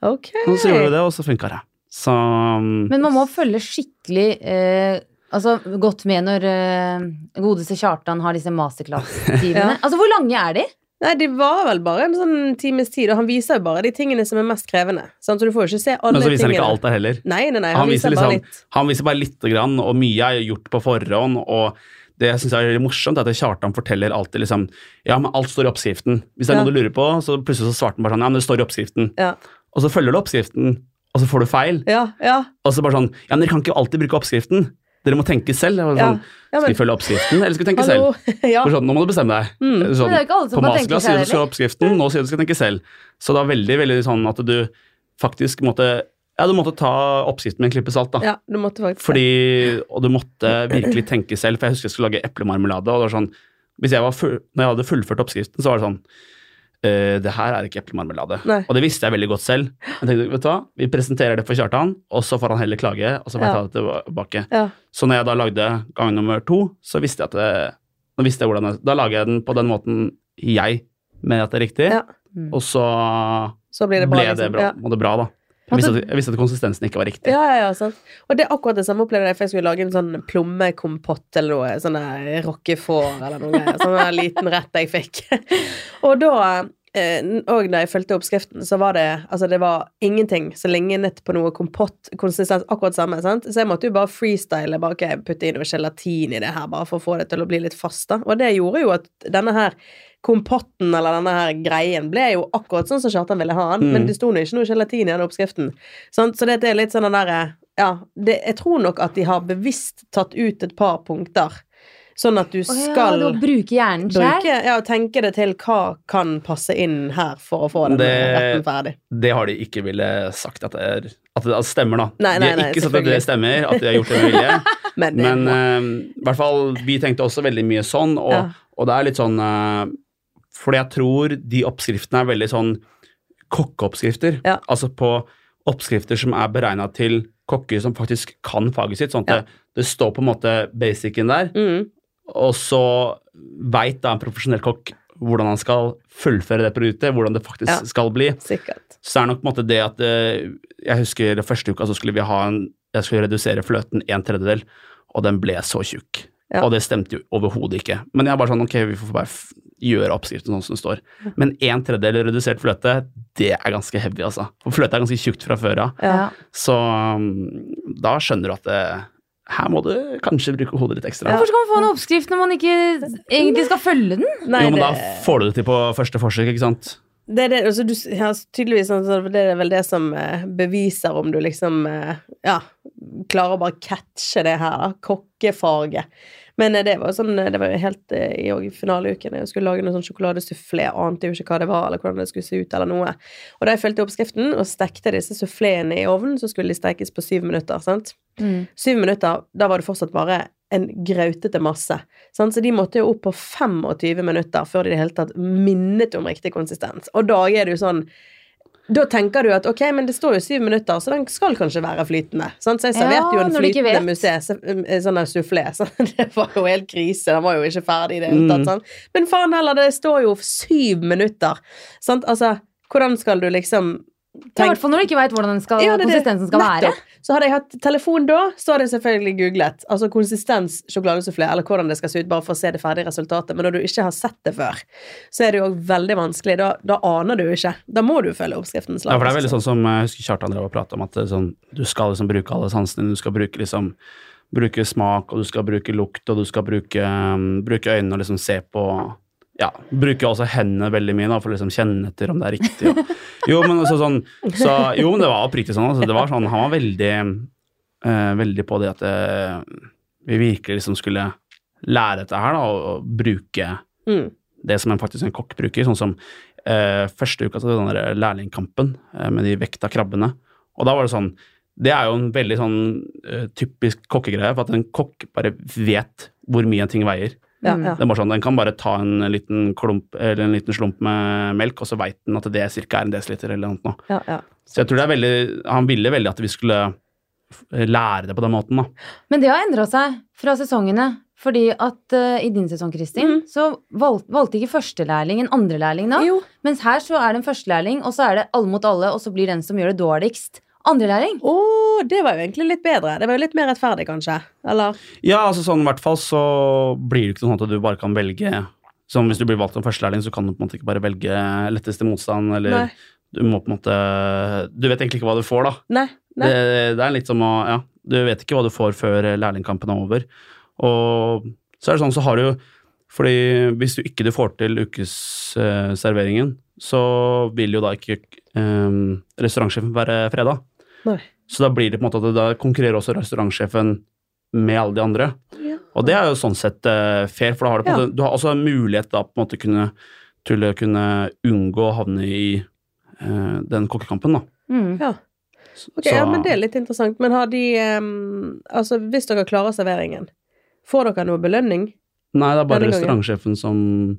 okay. og så gjorde vi det, og så funka det. Så mm, Men man må følge skikkelig eh, Altså godt med når uh, godeste Kjartan har disse masterclass-timene. Ja. Altså, hvor lange er de? Nei, de var vel bare en sånn times tid, og han viser jo bare de tingene som er mest krevende. Sant? Så du får jo ikke se alle Men så viser han ikke alt der heller. Nei, nei, nei, Han han, viser viser bare liksom- litt. Han viser bare lite grann, og mye er gjort på forhånd. og det jeg synes er veldig morsomt, er at Kjartan forteller alltid liksom Ja, men alt står i oppskriften. Hvis det er Ja. noe du lurer på, så plutselig så svarte han bare sånn Ja, men det står i oppskriften. Ja. Og så følger du oppskriften, og så får du feil. Ja, ja. Og så bare sånn Ja, men dere kan ikke alltid bruke oppskriften. Dere må tenke selv. Ja, sånn, ja, Skal vi følge oppskriften, eller skal vi tenke hallo. selv? Ja. Sånn, nå må du bestemme deg. Mm. Sånn, Men på masterclass sier du skal oppskriften, nå sier du skal tenke selv. Så det var veldig veldig sånn at du faktisk måtte Ja, du måtte ta oppskriften med en klype salt, da. ja, du måtte faktisk Fordi, og du måtte virkelig tenke selv, for jeg husker jeg skulle lage eplemarmelade. og det var sånn, hvis jeg var full, Når jeg hadde fullført oppskriften, så var det sånn eh, Det her er ikke eplemarmelade. Nei. Og det visste jeg veldig godt selv. Jeg tenkte, vet du hva, Vi presenterer det for Kjartan, og så får han heller klage, og så får jeg Ja. ta det tilbake. Ja. Så når jeg da lagde gang nummer to, så visste jeg at det, da visste jeg hvordan jeg, Da lager jeg den på den måten jeg mener at det er riktig, Ja. Mm. og så Så blir det bra. ble det liksom. bra, Ja. og det bra, da. Jeg visste, at, jeg visste at konsistensen ikke var riktig. Ja, ja, ja, sant. Og det er akkurat det samme opplevde jeg, for jeg skulle lage en sånn plommekompott eller noe, sånn rockefår eller noe greier. Sånn liten rett jeg fikk. og da, eh, og da jeg fulgte oppskriften, så var det, altså det var ingenting så lenge nett på noe kompott, konsistens, akkurat samme, sant. Så jeg måtte jo bare freestyle, bare okay, putte inn noe gelatin i det her, bare for å få det til å bli litt fast, da. Og det gjorde jo at denne her kompotten eller denne her greien ble jo akkurat sånn som Kjartan ville ha den, Mm. men det sto nå ikke noe gelatin i den oppskriften. Sånn, Så det er litt sånn den derre Ja, det, jeg tror nok at de har bevisst tatt ut et par punkter, sånn at du skal oh, ja, bruke hjernen sjøl. Ja, tenke det til hva kan passe inn her for å få den Det- retten ferdig. Det har de ikke ville sagt at det, er, at det stemmer, da. Nei, nei, de har ikke sagt at det stemmer, at de har gjort det med vilje. Men, Men i hvert fall, vi tenkte også veldig mye sånn, og, Ja. og det er litt sånn uh, Fordi jeg tror de oppskriftene er veldig sånn kokkeoppskrifter. Ja. Altså på oppskrifter som er beregna til kokker som faktisk kan faget sitt. Sånn at Ja. det, det står på en måte basicen der, mm, og så veit da en profesjonell kokk hvordan han skal fullføre det produktet, hvordan det faktisk Ja. skal bli. Sikkert. Så det er nok på en måte det at eh, Jeg husker første uka så skulle vi ha en Jeg skulle redusere fløten en tredjedel, og den ble så tjukk. Ja. Og det stemte jo overhodet ikke. Men jeg er bare sånn Ok, vi får bare f gjøre oppskriften sånn som det står. Men en tredjedel redusert fløte, det er ganske heavy, altså. For fløte er ganske tjukt fra før av. Ja. Så um, da skjønner du at det, her må du kanskje bruke hodet litt ekstra. Ja. Hvorfor skal man få en oppskrift når man ikke egentlig skal følge den? Nei, jo, men det, da får du det til på første forsøk, ikke sant? det er det, altså du, ja, tydeligvis sånn, det er vel det som eh, beviser om du liksom eh, Ja, klarer å bare catche det her, da. Kokkefaget. Men eh, det var sånn Det var jo helt eh, i finaleuken. Jeg skulle lage noe sånn sjokoladesufflé. Ante jo ikke hva det var, eller hvordan det skulle se ut, eller noe. Og da jeg fulgte oppskriften og stekte disse suffleene i ovnen, så skulle de stekes på syv minutter. sant? Mm. Syv minutter, da var det fortsatt bare en grautete masse. Sant? Så de måtte jo opp på 25 minutter før de i det hele tatt minnet om riktig konsistens. Og da er det jo sånn Da tenker du at ok, men det står jo syv minutter, så den skal kanskje være flytende. Sant? Så jeg serverte jo en flytende vet. musé, sånn en soufflé. Så det var jo helt krise. Den var jo ikke ferdig i det hele tatt. Mm. Sant? Men faen heller, det står jo syv minutter. Sant? Altså, hvordan skal du liksom I hvert fall når du ikke veit hvordan den skal, Ja, det konsistensen skal være. Så hadde jeg hatt telefon da, så hadde jeg selvfølgelig googlet. Altså konsistens sjokoladesufflé, eller hvordan det skal se ut, bare for å se det ferdige resultatet. Men når du ikke har sett det før, så er det jo veldig vanskelig. Da, da aner du ikke. Da må du følge oppskriften Ja, for det er veldig sånn som jeg husker Kjartan drev og prata om, at er sånn, du skal liksom bruke alle sansene. Du skal bruke liksom bruke smak, og du skal bruke lukt, og du skal bruke, um, bruke øynene og liksom se på Ja, bruker også hendene veldig mye da, for å liksom kjenne etter om det er riktig. Og, jo, men altså sånn, så, jo, men det var oppriktig sånn. Altså, det var sånn, Han var veldig, eh, veldig på det at eh, vi virkelig liksom skulle lære dette her, da, og, og bruke Mm. det som en faktisk en kokk bruker, sånn som eh, første uka til den der lærlingkampen eh, med de vekta krabbene. Og da var det sånn Det er jo en veldig sånn eh, typisk kokkegreie, for at en kokk bare vet hvor mye en ting veier. Ja, Mm. ja. Det er bare sånn, Den kan bare ta en liten klump eller en liten slump med melk, og så veit den at det ca. er en desiliter eller noe. ja, ja. Så jeg tror det er veldig Han ville veldig at vi skulle lære det på den måten, da. Men det har endra seg fra sesongene. Fordi at uh, i din sesong, Kristin, mm. så valg, valgte ikke førstelærling en andrelærling da. Jo. Mens her så er det en førstelærling, og så er det alle mot alle, og så blir den som gjør det dårligst, andrelærling. Å, det var jo egentlig litt bedre. Det var jo litt mer rettferdig, kanskje. Eller? Ja, altså sånn i hvert fall så blir det ikke sånn at du bare kan velge Som hvis du blir valgt som førstelærling, så kan du på en måte ikke bare velge letteste motstand, eller Nei. du må på en måte Du vet egentlig ikke hva du får, da. Nei. Nei. Det, det er litt som å Ja, du vet ikke hva du får før lærlingkampen er over. Og så er det sånn, så har du jo Fordi hvis du ikke du får til ukesserveringen, så vil jo da ikke um, restaurantsjefen være freda. Nei. Så da blir det på en måte at da konkurrerer også restaurantsjefen med alle de andre. Ja. Og det er jo sånn sett uh, fair, for da har du, på en Ja. måte, du har også en mulighet da på en måte kunne, til å kunne unngå å havne i uh, den kokkekampen, da. Mm. ja. Okay, Så- ja, men det er litt interessant. Men har de um, Altså, hvis dere klarer serveringen, får dere noe belønning Nei, det er bare restaurantsjefen som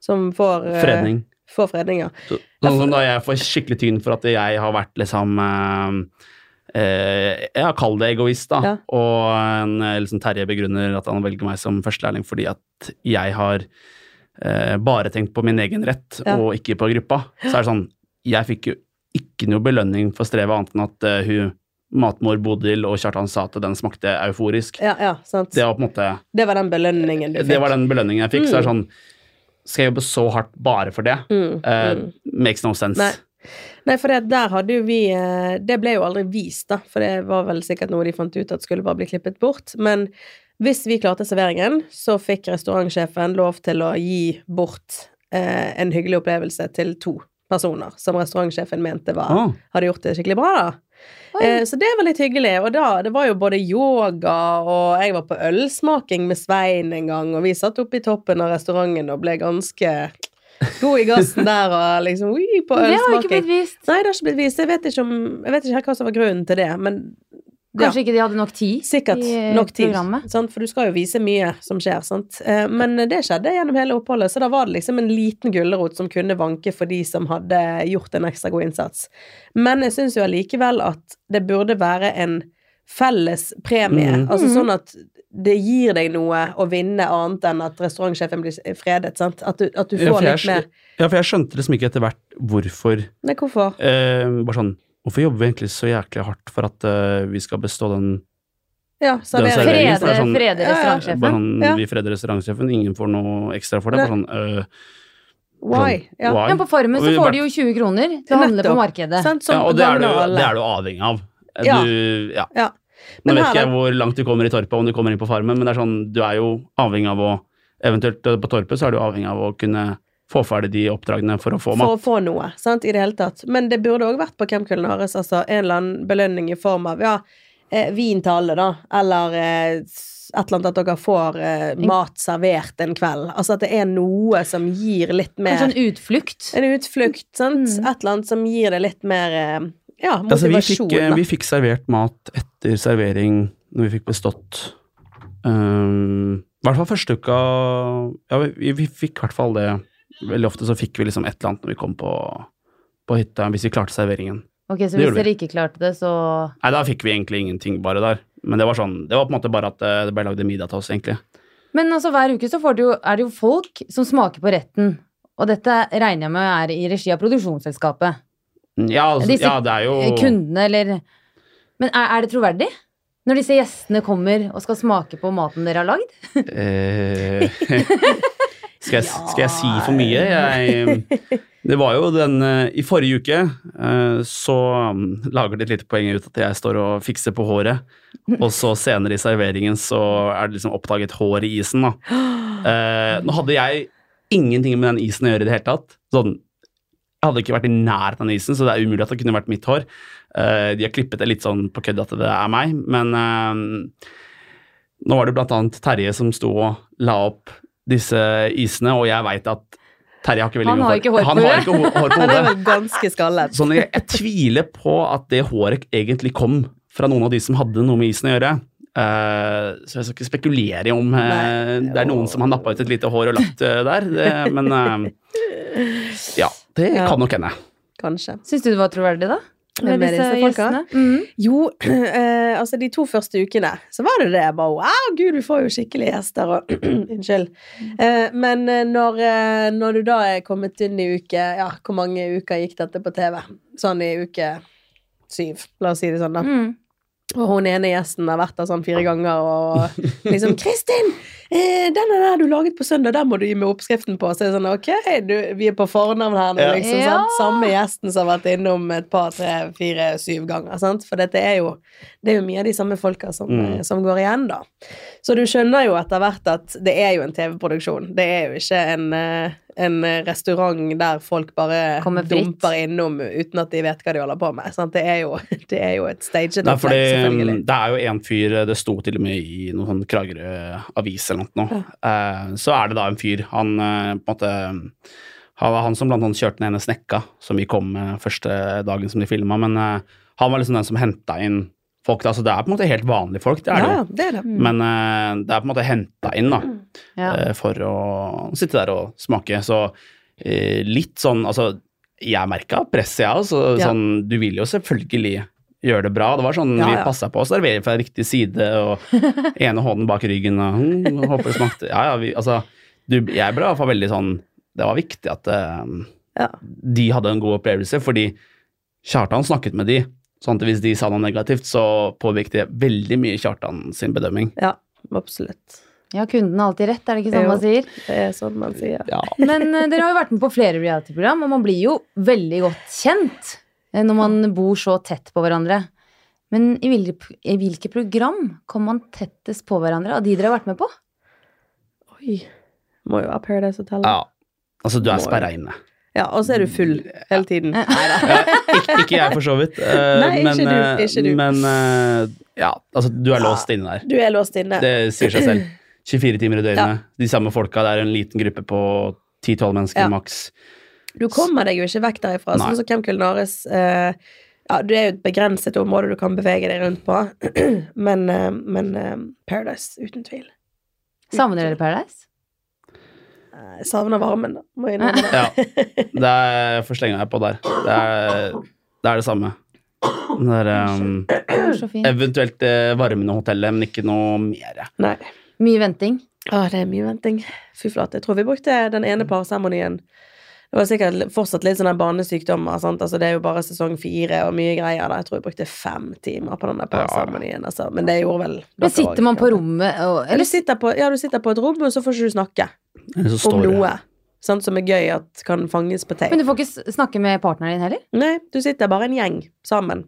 som får uh, fredning. Får fredninger. Så, sånn da jeg får skikkelig tyn for at jeg har vært liksom eh, eh, Jeg kall det egoist, da. Ja. Og en, eh, liksom Terje begrunner at han velger meg som førstelærling fordi at jeg har eh, bare tenkt på min egen rett Ja. og ikke på gruppa. Så er det sånn Jeg fikk jo ikke noe belønning for strevet annet enn at uh, hun matmor Bodil og Kjartan sa at den smakte euforisk. Ja, ja, sant. Det var på en måte Det var den belønningen du fikk. Det var den belønningen jeg fikk. Så er det Mm. sånn Skal jeg jobbe så hardt bare for det? Mm, uh, mm. makes no sense. Nei. Nei, for det, der hadde jo vi eh, Det ble jo aldri vist, da, for det var vel sikkert noe de fant ut at skulle bare bli klippet bort. Men hvis vi klarte serveringen, så fikk restaurantsjefen lov til å gi bort eh, en hyggelig opplevelse til to personer, som restaurantsjefen mente var, oh. hadde gjort det skikkelig bra, da. Eh, så det var litt hyggelig. Og da, det var jo både yoga, og jeg var på ølsmaking med Svein en gang, og vi satt oppe i toppen av restauranten og ble ganske god i gassen der, og liksom ui, på ølsmaking. Det har ikke blitt vist. Nei, det har ikke blitt vist. Jeg vet ikke, om, jeg vet ikke hva som var grunnen til det, men ja, Kanskje ikke de hadde nok tid sikkert i eh, nok tid. programmet. Sant? For du skal jo vise mye som skjer, sant. Eh, Men det skjedde gjennom hele oppholdet, så da var det liksom en liten gulrot som kunne vanke for de som hadde gjort en ekstra god innsats. Men jeg syns jo allikevel at det burde være en felles premie. Mm. Altså Mhm. sånn at det gir deg noe å vinne annet enn at restaurantsjefen blir fredet, sant. At du, at du får ja, jeg litt mer Ja, for jeg skjønte liksom ikke etter hvert hvorfor Nei, hvorfor? eh, Bare sånn Hvorfor jobber vi egentlig så jæklig hardt for at uh, vi skal bestå den Ja, Den serveringen, Frede, så er det sånn- frede Ja, ja. restaurantsjefen. Sånn Ja. Vi freder restaurantsjefen, ingen får noe ekstra for det. Bare sånn øh, Why? Ja. why? På Farmen så får du de jo 20 kroner til å handle på markedet. Sant? Som ja, og det er, du, det er du avhengig av. Du, ja. Ja. Nå vet ikke jeg hvor langt du kommer i Torpet, om du kommer inn på Farmen, men det er sånn, du er jo avhengig av å Eventuelt på Torpet så er du avhengig av å kunne få ferdig de oppdragene for å få mat. for å få noe, sant, i det hele tatt. Men det burde òg vært på Camp Culinaris, altså en eller annen belønning i form av ja, eh, vin til alle, da, eller eh, et eller annet at dere får eh, mat servert en kveld. Altså at det er noe som gir litt mer En en utflukt. En utflukt, sant. Mm. Et eller annet som gir det litt mer eh, ja, Altså, vi, motivasjon. fikk, eh, da. vi fikk servert mat etter servering når vi fikk bestått. Um, I hvert fall første uka Ja, vi, vi fikk i hvert fall det. Veldig ofte så fikk vi liksom et eller annet når vi kom på, på hytta, hvis vi klarte serveringen. Ok, Så Det hvis dere ikke klarte det, så Nei, da fikk vi egentlig ingenting bare der. Men det var sånn, det var på en måte bare at eh, det ble lagd middag til oss, egentlig. Men altså, hver uke så får du jo, er det jo folk som smaker på retten. Og dette regner jeg med er i regi av produksjonsselskapet. Ja, altså, Disse ja det er jo Kundene, eller Men er, er det troverdig? Når disse gjestene kommer og skal smake på maten dere har lagd? Skal, jeg, skal jeg si for mye? Jeg, det var jo den eh, I forrige uke eh, så um, lager de et lite poeng ut at jeg står og fikser på håret. Og så senere i serveringen så er det liksom oppdaget hår i isen. da. Eh, nå hadde jeg ingenting med den isen å gjøre i det hele tatt. Sånn, jeg hadde ikke vært i nærheten av den isen, så det er umulig at det kunne vært mitt hår. De har klippet det litt sånn på kødd at det er meg, men nå var det blant annet Terje som sto og la opp disse isene, og jeg veit at Terje har ikke veldig Han mye har ikke hår på Han har hodet. ikke hår på Han er hodet. ganske skallet. Sånn, jeg, jeg tviler på at det håret egentlig kom fra noen av de som hadde noe med isen å gjøre. Uh, så jeg skal ikke spekulere i om uh, Nei. det er noen som har nappa ut et lite hår og lagt uh, der, det, men eh, ja, det Ja. kan nok hende. Kanskje. Syns du det var troverdig, da? Med disse folka? Mm. Jo, eh, altså de to første ukene så var det det. Bare wow, gud, vi får jo skikkelig gjester og Unnskyld. Eh, men eh, når, eh, når du da er kommet inn i uke Ja, hvor mange uker gikk dette på TV? Sånn i uke syv, la oss si det sånn, da. Mm. Og hun ene gjesten har vært der sånn fire ganger og liksom 'Kristin, eh, denne der du laget på søndag, den må du gi meg oppskriften på.' Så er det sånn Ok, du, vi er på fornavn her nå, Ja. liksom. Ja. Sant? Samme gjesten som har vært innom et par, tre, fire, syv ganger. Sant? For dette er jo Det er jo mye av de samme folka som, Mm. eh, som går igjen, da. Så du skjønner jo etter hvert at det er jo en TV-produksjon. Det er jo ikke en, eh, en restaurant der folk bare dumper innom uten at de vet hva de holder på med. Sant? Det, er jo, det er jo et staged Nei, opplegg, fordi selvfølgelig. det er jo en fyr, det sto til og med i noen sånn Kragerø avis eller noe, eh, så er det da en fyr, han uh, på en måte han var han som blant annet kjørte ned ene snekka som vi kom med første dagen som de filma, men uh, han var liksom den som henta inn folk. Altså, det er på en måte helt vanlige folk, det er det Ja, jo. det er det. Men uh, det er på en måte henta inn da, Ja. eh, for å sitte der og smake. Så uh, litt sånn Altså, jeg merka presset, jeg altså, Ja. sånn, Du vil jo selvfølgelig gjøre det bra. Det var sånn Ja, vi ja. passa på å servere fra riktig side, og ene hånden bak ryggen og hm, håper det smakte Ja, ja, vi, altså du, Jeg ble i hvert fall veldig sånn Det var viktig at eh, Ja. de hadde en god opplevelse, fordi Kjartan snakket med de. Sånn at hvis de sa noe negativt, så påvirket det veldig mye Kjartan sin bedømming. Ja, absolutt. ja, kunden har alltid rett, er det ikke sånn Jo. man sier? Det er sånn man sier. Ja. Men uh, dere har jo vært med på flere reality-program, og man blir jo veldig godt kjent eh, når man bor så tett på hverandre. Men i hvilke, i hvilke program kommer man tettest på hverandre av de dere har vært med på? Oi. Må jo være Paradise Hotel. ja. Altså, du er sperra inne. Ja, og så er du full hele tiden. Nei da. Ja, ikke, ikke jeg, for så vidt. Uh, Nei, ikke men, du, eh, ikke du. Men uh, ja, altså, du er Ja. låst inne der. Du er låst inne. Det sier seg selv. 24 timer i døgnet. De samme folka. Det er en liten gruppe på 10-12 mennesker Ja. maks. Du kommer deg jo ikke vekk derifra. Sånn som Camp Culinaris uh, ja, Det er jo et begrenset område du kan bevege deg rundt på, men, men Paradise, uten tvil. Savner dere Paradise? Eh, Jeg savner varmen, da. Må jeg innrømme det. Ja. Det er jeg på der. Det er det, er det samme. Det er um, Det så fint. eventuelt varmende varmen i hotellet, men ikke noe mer. Nei. Mye venting. Å, det er mye venting. Fy flate. Jeg tror vi brukte den ene parseremonien. Det var sikkert fortsatt litt sånne barnesykdommer. Sant? Altså, det er jo bare sesong fire og mye greier. Da. Jeg tror jeg brukte fem timer på den der parseremonien. Altså. Men det gjorde vel Men sitter man også. på rommet og Ja, du Eller sitter på, ja, du sitter på et rom, og så får ikke du snakke om noe sant, som er gøy at kan fanges på tape. Men du får ikke snakke med partneren din heller? Nei, du sitter bare en gjeng sammen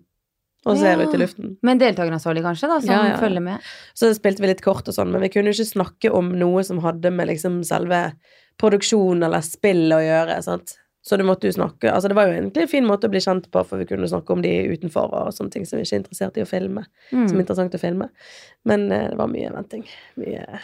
og ser Ja. ut i luften. Med en deltakeransvarlig, kanskje, da, som Ja, ja, ja. følger med? Så spilte vi litt kort og sånn, men vi kunne ikke snakke om noe som hadde med liksom selve produksjon eller spill å gjøre, sant. Så du måtte jo snakke Altså, det var jo egentlig en fin måte å bli kjent på, for vi kunne snakke om de utenfor og sånne ting som vi ikke er interessert i å filme. Som er Mm. interessant å filme. Men eh, det var mye venting. Mye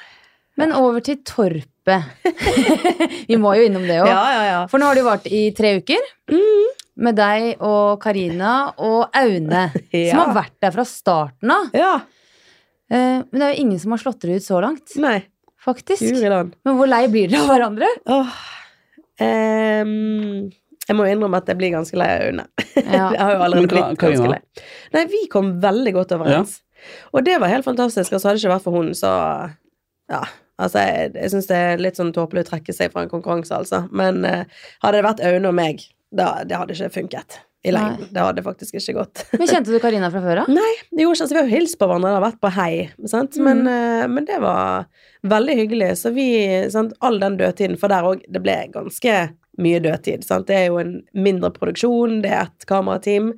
Men over til Torpet. Vi må jo innom det òg. Ja, ja, ja. For nå har du vært i tre uker. Mm. Med deg og Karina og Aune, som har vært der fra starten av. Ja. Eh, Men det er jo ingen som har slått dere ut så langt, Nei. Faktisk. Men hvor lei blir dere av hverandre? Åh. um, jeg må innrømme at jeg blir ganske lei av Aune. Ja. Jeg har jo allerede blitt ganske lei. Nei, vi kom veldig godt overens. Og det var helt fantastisk. Altså, hadde det ikke vært for hun, så Ja. Altså, jeg, jeg syns det er litt sånn tåpelig å trekke seg fra en konkurranse, altså. Men uh, hadde det vært Aune og meg, da, det hadde ikke funket. I Nei. lengden. Det hadde faktisk ikke gått. Men kjente du Karina fra før av? Nei, Jo, altså, Vi har jo hilst på hverandre, det har vært på hei, sant? Men, eh, men det var veldig hyggelig. Så vi sant? All den dødtiden, for der òg, det ble ganske mye dødtid. Sant? Det er jo en mindre produksjon, det er et kamerateam.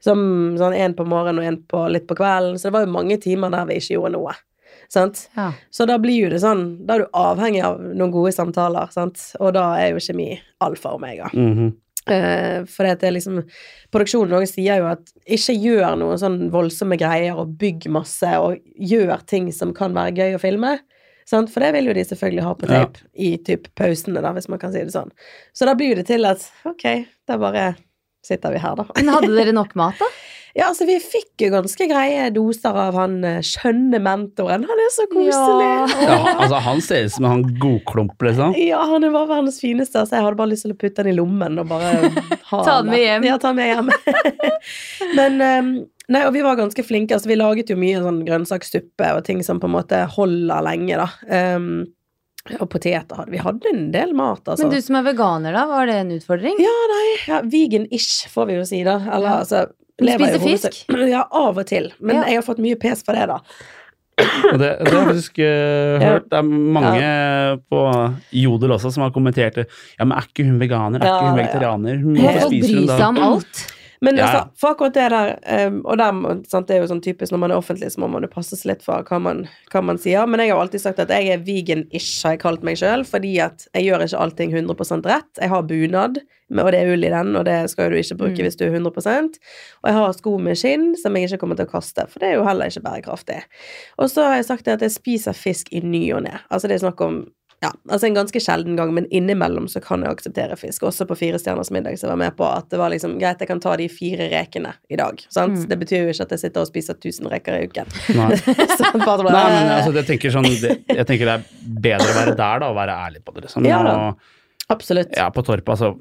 Som sånn én på morgenen og én på litt på kvelden. Så det var jo mange timer der vi ikke gjorde noe. Sant? Ja. Så da blir jo det sånn Da er du avhengig av noen gode samtaler, sant? Og da er jo kjemi alfa og omega. Mm Eh, for det er liksom Produksjonen også sier jo at ikke gjør noen sånn voldsomme greier og bygg masse og gjør ting som kan være gøy å filme. Sant? For det vil jo de selvfølgelig ha på Ja. tape i typ pausene, da, hvis man kan si det sånn. Så da blir det til at ok, da bare sitter vi her, da. Men hadde dere nok mat, da? Ja, altså vi fikk jo ganske greie doser av han eh, skjønne mentoren. Han er så koselig. Ja. Ja, altså, han ser ut som en sånn godklump, liksom. Ja, han er bare verdens fineste, så jeg hadde bare lyst til å putte han i lommen og bare ha Ta han med hjem. Ja, ta han med hjem. Men um, Nei, og vi var ganske flinke. Altså, vi laget jo mye sånn grønnsakssuppe og ting som på en måte holder lenge, da. Um, og poteter hadde vi. hadde en del mat, altså. Men du som er veganer, da, var det en utfordring? Ja, nei, ja, vegan-ish, får vi jo si, da. Eller Ja. altså Lever jo Ja, av og til. Men Ja. jeg har fått mye pes for det, da. Og det, det har jeg faktisk uh, hørt. Det er mange på Jodel også som har kommentert det. Ja, men er ikke hun veganer? Er ikke hun vegetarianer? Hun, folk bry hun seg om alt? Men Ja, altså, for akkurat det der um, Og der, sant, det er jo sånn typisk når man er offentlig, så må man jo passe seg litt for hva man, hva man sier. Men jeg har alltid sagt at jeg er vegan-ish, har jeg kalt meg sjøl, fordi at jeg gjør ikke allting 100 rett. Jeg har bunad, og det er ull i den, og det skal jo du ikke bruke Mm. hvis du er 100 Og jeg har sko med skinn som jeg ikke kommer til å kaste, for det er jo heller ikke bærekraftig. Og så har jeg sagt at jeg spiser fisk i ny og ne. Altså det er snakk om ja, altså en ganske sjelden gang, men innimellom så kan jeg akseptere fisk. Også på Fire stjerners middag, så jeg var med på at det var liksom greit, jeg kan ta de fire rekene i dag. Sant? Mm. Det betyr jo ikke at jeg sitter og spiser 1000 reker i uken. Nei. Så bare Nei, men altså, jeg tenker sånn det, Jeg tenker det er bedre å være der, da, og være ærlig på det, liksom. Ja og, Absolutt. ja, på torpa. altså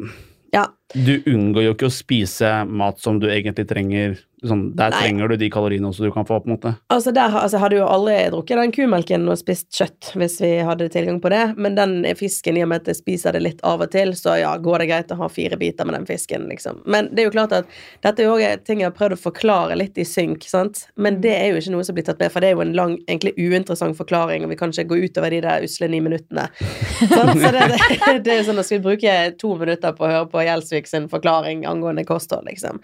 Ja. Du unngår jo ikke å spise mat som du egentlig trenger. Sånn, der Nei. trenger du de kaloriene også du kan få, på en måte. Altså, der, altså, hadde jo aldri drukket den kumelken og spist kjøtt hvis vi hadde tilgang på det, men den fisken, i og med at jeg spiser det litt av og til, så ja, går det greit å ha fire biter med den fisken, liksom. Men det er jo klart at dette er jo ting jeg har prøvd å forklare litt i synk, sant. Men det er jo ikke noe som blir tatt med, for det er jo en lang, egentlig uinteressant forklaring, og vi kan ikke gå utover de der usle ni minuttene. Sånn, Så det, det, det er jo sånn at skal vi bruke to minutter på å høre på Gjelsvik sin forklaring angående kosthold, liksom.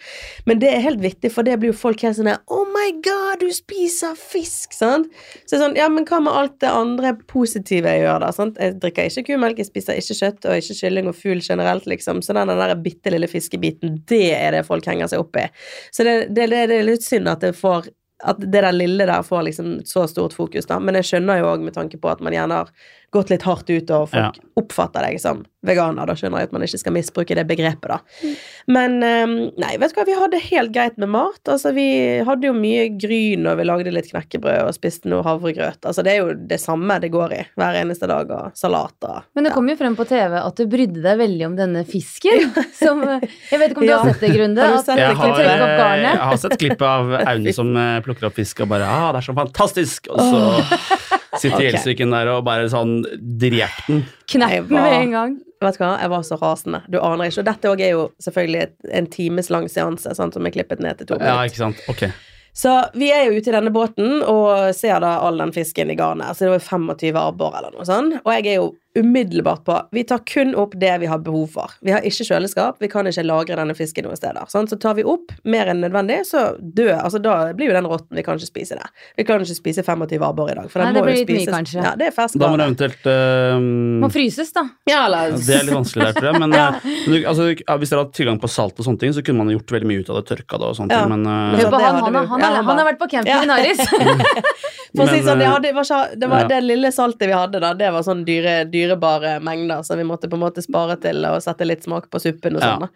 Men det er helt vittig, for det blir jo folk helt sånn Oh my god, du spiser fisk! Sant? Så det er sånn, ja, men hva med alt det andre positive jeg gjør, da? Sant? Jeg drikker ikke kumelk, jeg spiser ikke kjøtt og ikke kylling og fugl generelt, liksom. Så den der bitte lille fiskebiten, det er det folk henger seg opp i. Så det, det, det, det er litt synd at det får at det der lille der får liksom så stort fokus, da. Men jeg skjønner jo òg med tanke på at man gjerne har gått litt hardt ut, og folk oppfatter deg som veganer. Da skjønner jeg at man ikke skal misbruke det begrepet, da. Men eh, nei, vet du hva, vi hadde helt greit med mat. Altså, vi hadde jo mye gryn, og vi lagde litt knekkebrød og spiste noe havregrøt. Altså, det er jo det samme det går i hver eneste dag, og salater. Men det kom jo frem på TV at du brydde deg veldig om denne fisken. Som, jeg vet ikke om du Ja. har sett det, Grunde? Har du sett Jeg har, eh, jeg har sett klippet av Aune som eh, plukker opp fisk og bare ah, 'Det er så fantastisk!' Og så sitter i Gjelsviken der og bare sånn drept den. Knert den med en gang. Vet du hva, jeg var så rasende. Du aner ikke. Og dette òg er jo selvfølgelig en en timeslang seanse, sant, som er klippet ned til to Ja, ikke sant. Ok. Så vi er jo ute i denne båten og ser da all den fisken i garnet. Så det var 25 abbor eller noe sånt. Og jeg er jo umiddelbart på Vi tar kun opp det vi har behov for. Vi har ikke kjøleskap, vi kan ikke lagre denne fisken noen steder. Sant? Så tar vi opp mer enn nødvendig, så dør Altså da blir jo den råtten. Vi kan ikke spise det. Vi kan ikke spise 25 abbor i dag, for den Nei, det må blir jo spises. mye, kanskje. Ja, det er Da må det eventuelt eh, Må fryses, da. Ja, eller ja, Det er litt vanskelig der, tror jeg. Men, Ja. eh, men altså, hvis dere hadde tilgang på salt og sånne ting, så kunne man gjort veldig mye ut av det tørka det og sånne Ja. ting, men Hør på han, han, har- han, han han har vært på camping Ja. i Naris. For å si det sånn, det, eh, hadde, var det, var, det lille saltet vi hadde, da, det var sånn dyre, dyrebare mengder, så vi måtte på en måte spare til å sette litt smak på suppen og sånn. da.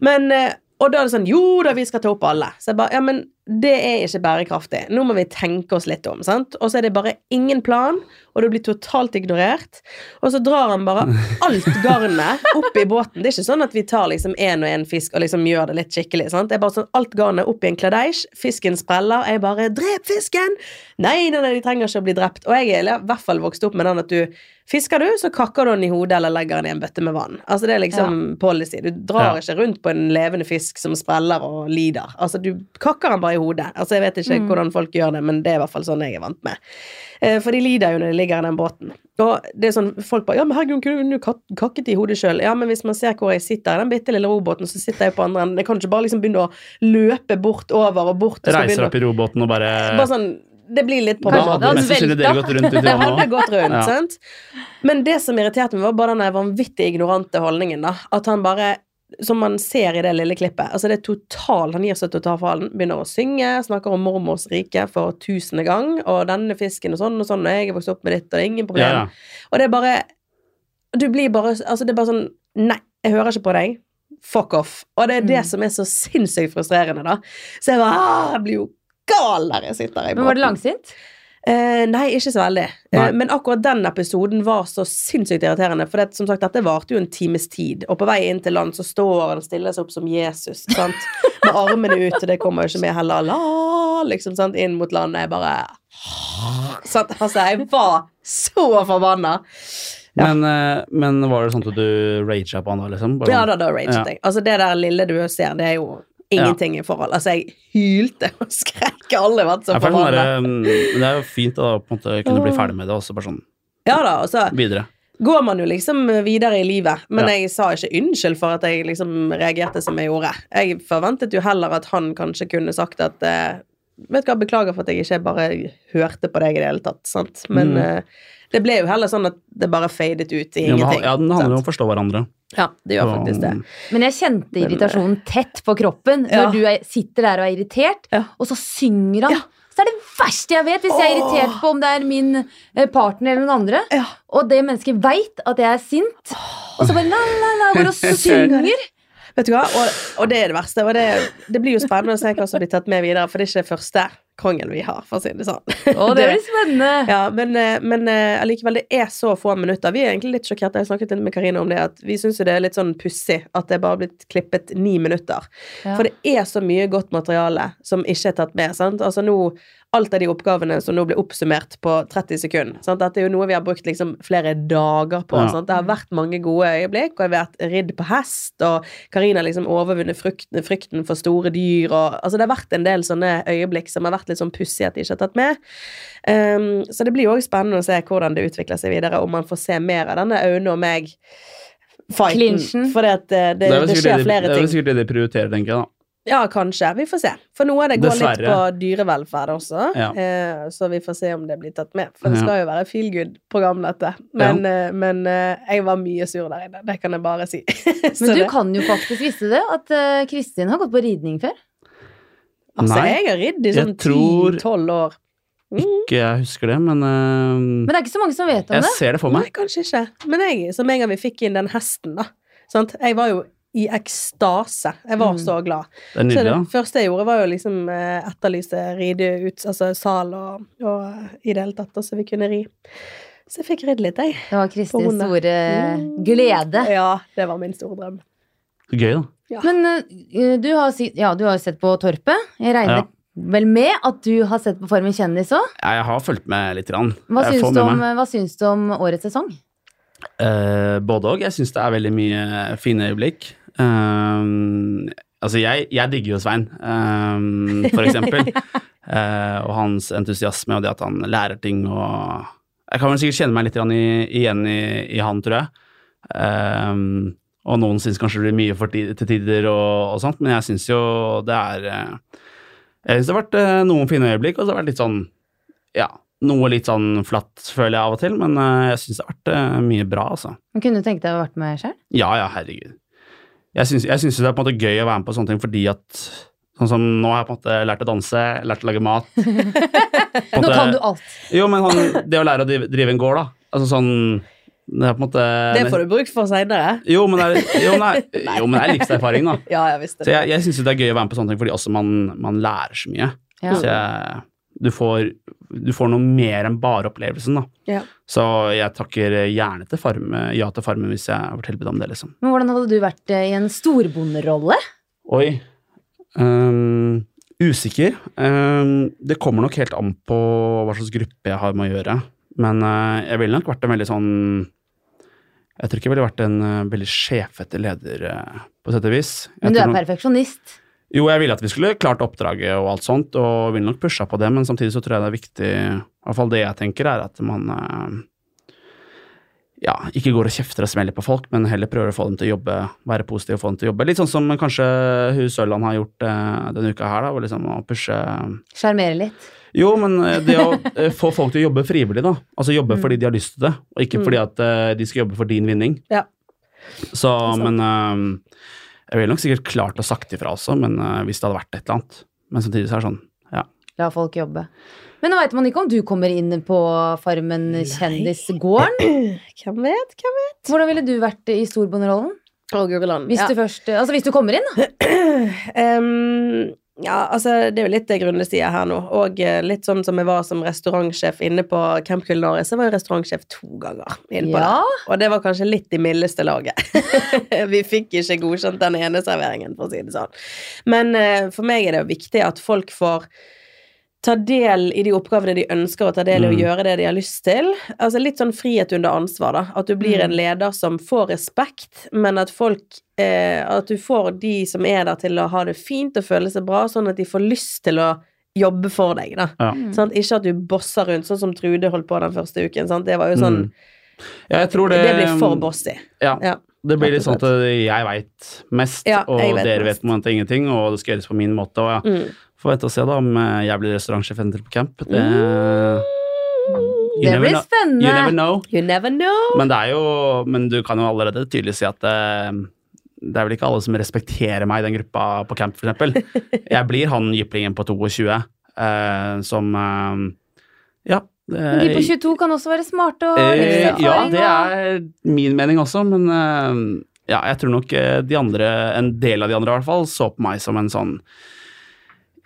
Men, eh, og da er det sånn Jo da, vi skal ta opp alle. Så jeg bare Ja, men det er ikke bærekraftig. Nå må vi tenke oss litt om, sant. Og så er det bare ingen plan, og du blir totalt ignorert. Og så drar han bare alt garnet opp i båten. Det er ikke sånn at vi tar liksom én og én fisk og liksom gjør det litt skikkelig. sant? Det er bare sånn alt garnet opp i en kladeisj, fisken spreller, jeg bare 'Drep fisken!' Nei, nei, nei, de trenger ikke å bli drept. Og jeg er i hvert fall vokst opp med den at du Fisker du, så kakker du den i hodet eller legger den i en bøtte med vann. Altså Det er liksom policy. Du drar Ja. ikke rundt på en levende fisk som spreller og lider. Altså Du kakker den bare i hodet. Altså Jeg vet ikke Mm. hvordan folk gjør det, men det er i hvert fall sånn jeg er vant med. Eh, For de lider jo når de ligger i den båten. Og det er sånn, Folk bare 'Ja, men herregud, kunne du kakket i hodet sjøl?' Ja, men hvis man ser hvor jeg sitter i den bitte lille robåten, så sitter jeg på andre enden. Jeg kan ikke bare liksom begynne å løpe bort over og bort. Og reiser opp i robåten og bare, bare sånn, Det blir litt på Kanskje hadde mest dere gått rundt i det hadde gått rundt, Ja. sant? Men det som irriterte meg, var bare den vanvittig ignorante holdningen, da. At han bare som man ser i det lille klippet. Altså det er total, Han gir seg totalen. Begynner å synge, snakker om mormors rike for tusende gang. Og denne fisken og sånn og sånn, og jeg er vokst opp med ditt, og det er ingen problem. Ja, ja. Og det er bare Du blir bare Altså, det er bare sånn Nei, jeg hører ikke på deg. Fuck off. Og det er det Mm. som er så sinnssykt frustrerende, da. Så jeg bare ah, Jeg blir jo gal der jeg sitter i Men var det langsint? Eh, nei, ikke så veldig. Eh, men akkurat den episoden var så sinnssykt irriterende. For det, som sagt, dette varte jo en times tid. Og på vei inn til land så står han og stiller seg opp som Jesus. Sant? Med armene ut, og det kommer jo ikke med heller. La, liksom, sant? Inn mot landet. Jeg bare sant? Altså, jeg var så forbanna. Ja. Men, eh, men var det sånn at du raga på han da, liksom? Bare Ja sånn- da, da raget Ja. jeg. Altså, det der lille du ser, det er jo ingenting i forhold. Altså, jeg hylte og skrek. Alle så Ja, for det, er jo fint da, å på en måte kunne bli ferdig med det, også bare sånn Ja da, og så videre. går man jo liksom videre i livet. Men Ja. jeg sa ikke unnskyld for at jeg liksom reagerte som jeg gjorde. Jeg forventet jo heller at han kanskje kunne sagt at eh, Vet du hva, beklager for at jeg ikke bare hørte på deg i det hele tatt. Sant? Men Mm. eh, det ble jo heller sånn at det bare fadet ut i ingenting. ja, den handler jo om å forstå hverandre. Ja, det gjør faktisk det. Men jeg kjente irritasjonen tett på kroppen når Ja. du er, sitter der og er irritert, Ja. og så synger han. Ja. Så er det verste jeg vet, hvis jeg er irritert på om det er min eh, partner eller noen andre, Ja. og det mennesket veit at jeg er sint, og så bare la, la, la, går og synger. Vet du hva, og, og det er det verste. Og det, det blir jo spennende å se hva som blir tatt med videre, for det er ikke det første krangel vi har, for å si det sånn. Å, det blir spennende. Ja, men, eh, men eh, allikevel, det er så få minutter. Vi er egentlig litt sjokkert. Jeg snakket litt med Karina om det, at vi syns jo det er litt sånn pussig at det er bare blitt klippet ni minutter. Ja. For det er så mye godt materiale som ikke er tatt med. sant? Altså nå, Alt av de oppgavene som nå blir oppsummert på 30 sekunder. sant? Dette er jo noe vi har brukt liksom flere dager på. Ja. sant? Det har vært mange gode øyeblikk, og jeg har vært ridd på hest, og Karina har liksom overvunnet frykten, frykten for store dyr. og altså Det har vært en del sånne øyeblikk som har vært litt sånn pussig at de ikke har tatt med. Um, så det blir jo også spennende å se hvordan det utvikler seg videre, om man får se mer av denne Aune og meg. Fighten. For det, det, det, er det skjer det ting. flere det er vel sikkert det de prioriterer, tenker jeg. da. Ja, kanskje. Vi får se. For noe av det går litt på dyrevelferd også. Ja. Eh, så vi får se om det blir tatt med. For det skal jo være feel good-program, dette. Men, eh, men eh, jeg var mye sur der inne. Det kan jeg bare si. Men du det- kan jo faktisk vise det, at eh, Kristin har gått på ridning før. Altså, Nei, jeg har ridd i sånn ti-tolv år. Mm. Ikke jeg husker det, men Men øh, det er ikke så mange som vet om jeg det. ser det for Nei, meg. kanskje ikke. Men jeg, som en gang vi fikk inn den hesten, da. Sant? Jeg var jo i ekstase. Jeg var Mm. så glad. Det er Så det første jeg gjorde, var jo liksom eh, etterlyse ride ut, altså sal og, og eh, i det hele tatt, og så vi kunne ri. Så jeg fikk ridd litt, jeg. Det var Kristins store Mm. glede. Ja, det var min store drøm. Så gøy, da. Ja. Men uh, du har, si- ja, du har sett på Torpet. Jeg regner Ja. vel med at du har sett på Formen kjendis òg? Ja, Jeg har fulgt med litt. Grann. Hva, syns du med om- hva syns du om årets sesong? Uh, både òg. Jeg syns det er veldig mye fine øyeblikk. Eh, altså, jeg, jeg digger jo Svein, eh, for eksempel. Eh, og hans entusiasme og det at han lærer ting og Jeg kan vel sikkert kjenne meg litt grann i, igjen i, i han, tror jeg. Eh, og noen syns kanskje det blir mye for tid, til tider og, og sånt, men jeg syns jo det er eh, Jeg syns det har vært eh, noen fine øyeblikk, og så har det vært litt sånn Ja, noe litt sånn flatt, føler jeg av og til, men eh, jeg syns det har vært mye bra, altså. Men Kunne du tenkt deg å vært med sjøl? Ja, ja, herregud. Jeg syns, jo det er på en måte gøy å være med på sånne ting fordi at Sånn som nå har jeg på en måte lært å danse, lært å lage mat. Måte, Nå kan du alt. Jo, men sånn, det å lære å drive, drive en gård, da. Altså sånn Det er på en måte Det får du bruk for seinere. Jo, men det er, jo, men det jo, men det er livserfaring, da. Ja, jeg visste Så det. jeg, jeg syns det er gøy å være med på sånne ting fordi også man, man lærer så mye. Ja. Så jeg, du, får, du får noe mer enn bare opplevelsen, da. Ja. Så jeg takker gjerne til farme, ja til Farmen hvis jeg får tilbud om det, liksom. Men hvordan hadde du vært eh, i en storbonderolle? Oi. Um, usikker. Um, det kommer nok helt an på hva slags gruppe jeg har med å gjøre. Men uh, jeg ville nok vært en veldig sånn Jeg tror ikke jeg ville vært en uh, veldig sjefete leder, uh, på sett og vis. Jeg Men du er perfeksjonist. Jo, jeg ville at vi skulle klart oppdraget og alt sånt, og ville nok pusha på det, men samtidig så tror jeg det er viktig, i hvert fall det jeg tenker, er at man uh, ja, ikke går og kjefter og smeller på folk, men heller prøver å få dem til å jobbe, være positive og få dem til å jobbe. Litt sånn som kanskje hun Sørland har gjort denne uka her, da, hvor liksom å pushe Sjarmere litt. Jo, men eh, det å eh, få folk til å jobbe frivillig, da. Altså jobbe Mm. fordi de har lyst til det, og ikke Mm. fordi at eh, de skal jobbe for din vinning. Ja. Så, men jeg ville nok sikkert klart å sagt ifra også, men hvis det hadde vært et eller annet. Men samtidig så er det sånn, ja. La folk jobbe. Men nå veit man ikke om du kommer inn på Farmen kjendisgården. Hvem vet? Hvem vet? Hvordan ville du vært i storbonderollen? Hvis, Ja. du først, altså hvis du kommer inn, da. Em, ja, altså, det er jo litt det grunne sier her nå. Og eh, litt sånn som jeg var som restaurantsjef inne på Camp Culinaris. så var jeg restaurantsjef to ganger inne på Ja. det. Og det var kanskje litt i mildeste laget. Vi fikk ikke godkjent den ene serveringen, for å si det sånn. Men eh, for meg er det jo viktig at folk får ta del i de oppgavene de ønsker å ta del i, og Mm. gjøre det de har lyst til. Altså Litt sånn frihet under ansvar, da. At du blir en leder som får respekt, men at folk eh, At du får de som er der til å ha det fint og føle seg bra, sånn at de får lyst til å jobbe for deg, da. ja. Sånn, Ikke at du bosser rundt, sånn som Trude holdt på den første uken. Sant? Det var jo sånn Mm. Ja, jeg tror det Det blir for bossy. Ja. Ja. Det blir litt sånn at jeg veit mest, Ja, og vet dere mest. vet på en måte ingenting, og det skal gjøres på min måte. Og ja, Mm. Får vente og se da om eh, jeg blir restaurantsjef til på camp. Det, You Det blir spennende. you never know. You never know. Men det er jo Men du kan jo allerede tydelig si at uh, det er vel ikke alle som respekterer meg i den gruppa på camp, eksempel. Jeg blir han jyplingen på 22 uh, som uh, Ja. Men de på 22 kan også være smarte og uh, Eh, ja, det er min mening også, men eh, ja, jeg tror nok eh, de andre, en del av de andre i hvert fall, så på meg som en sånn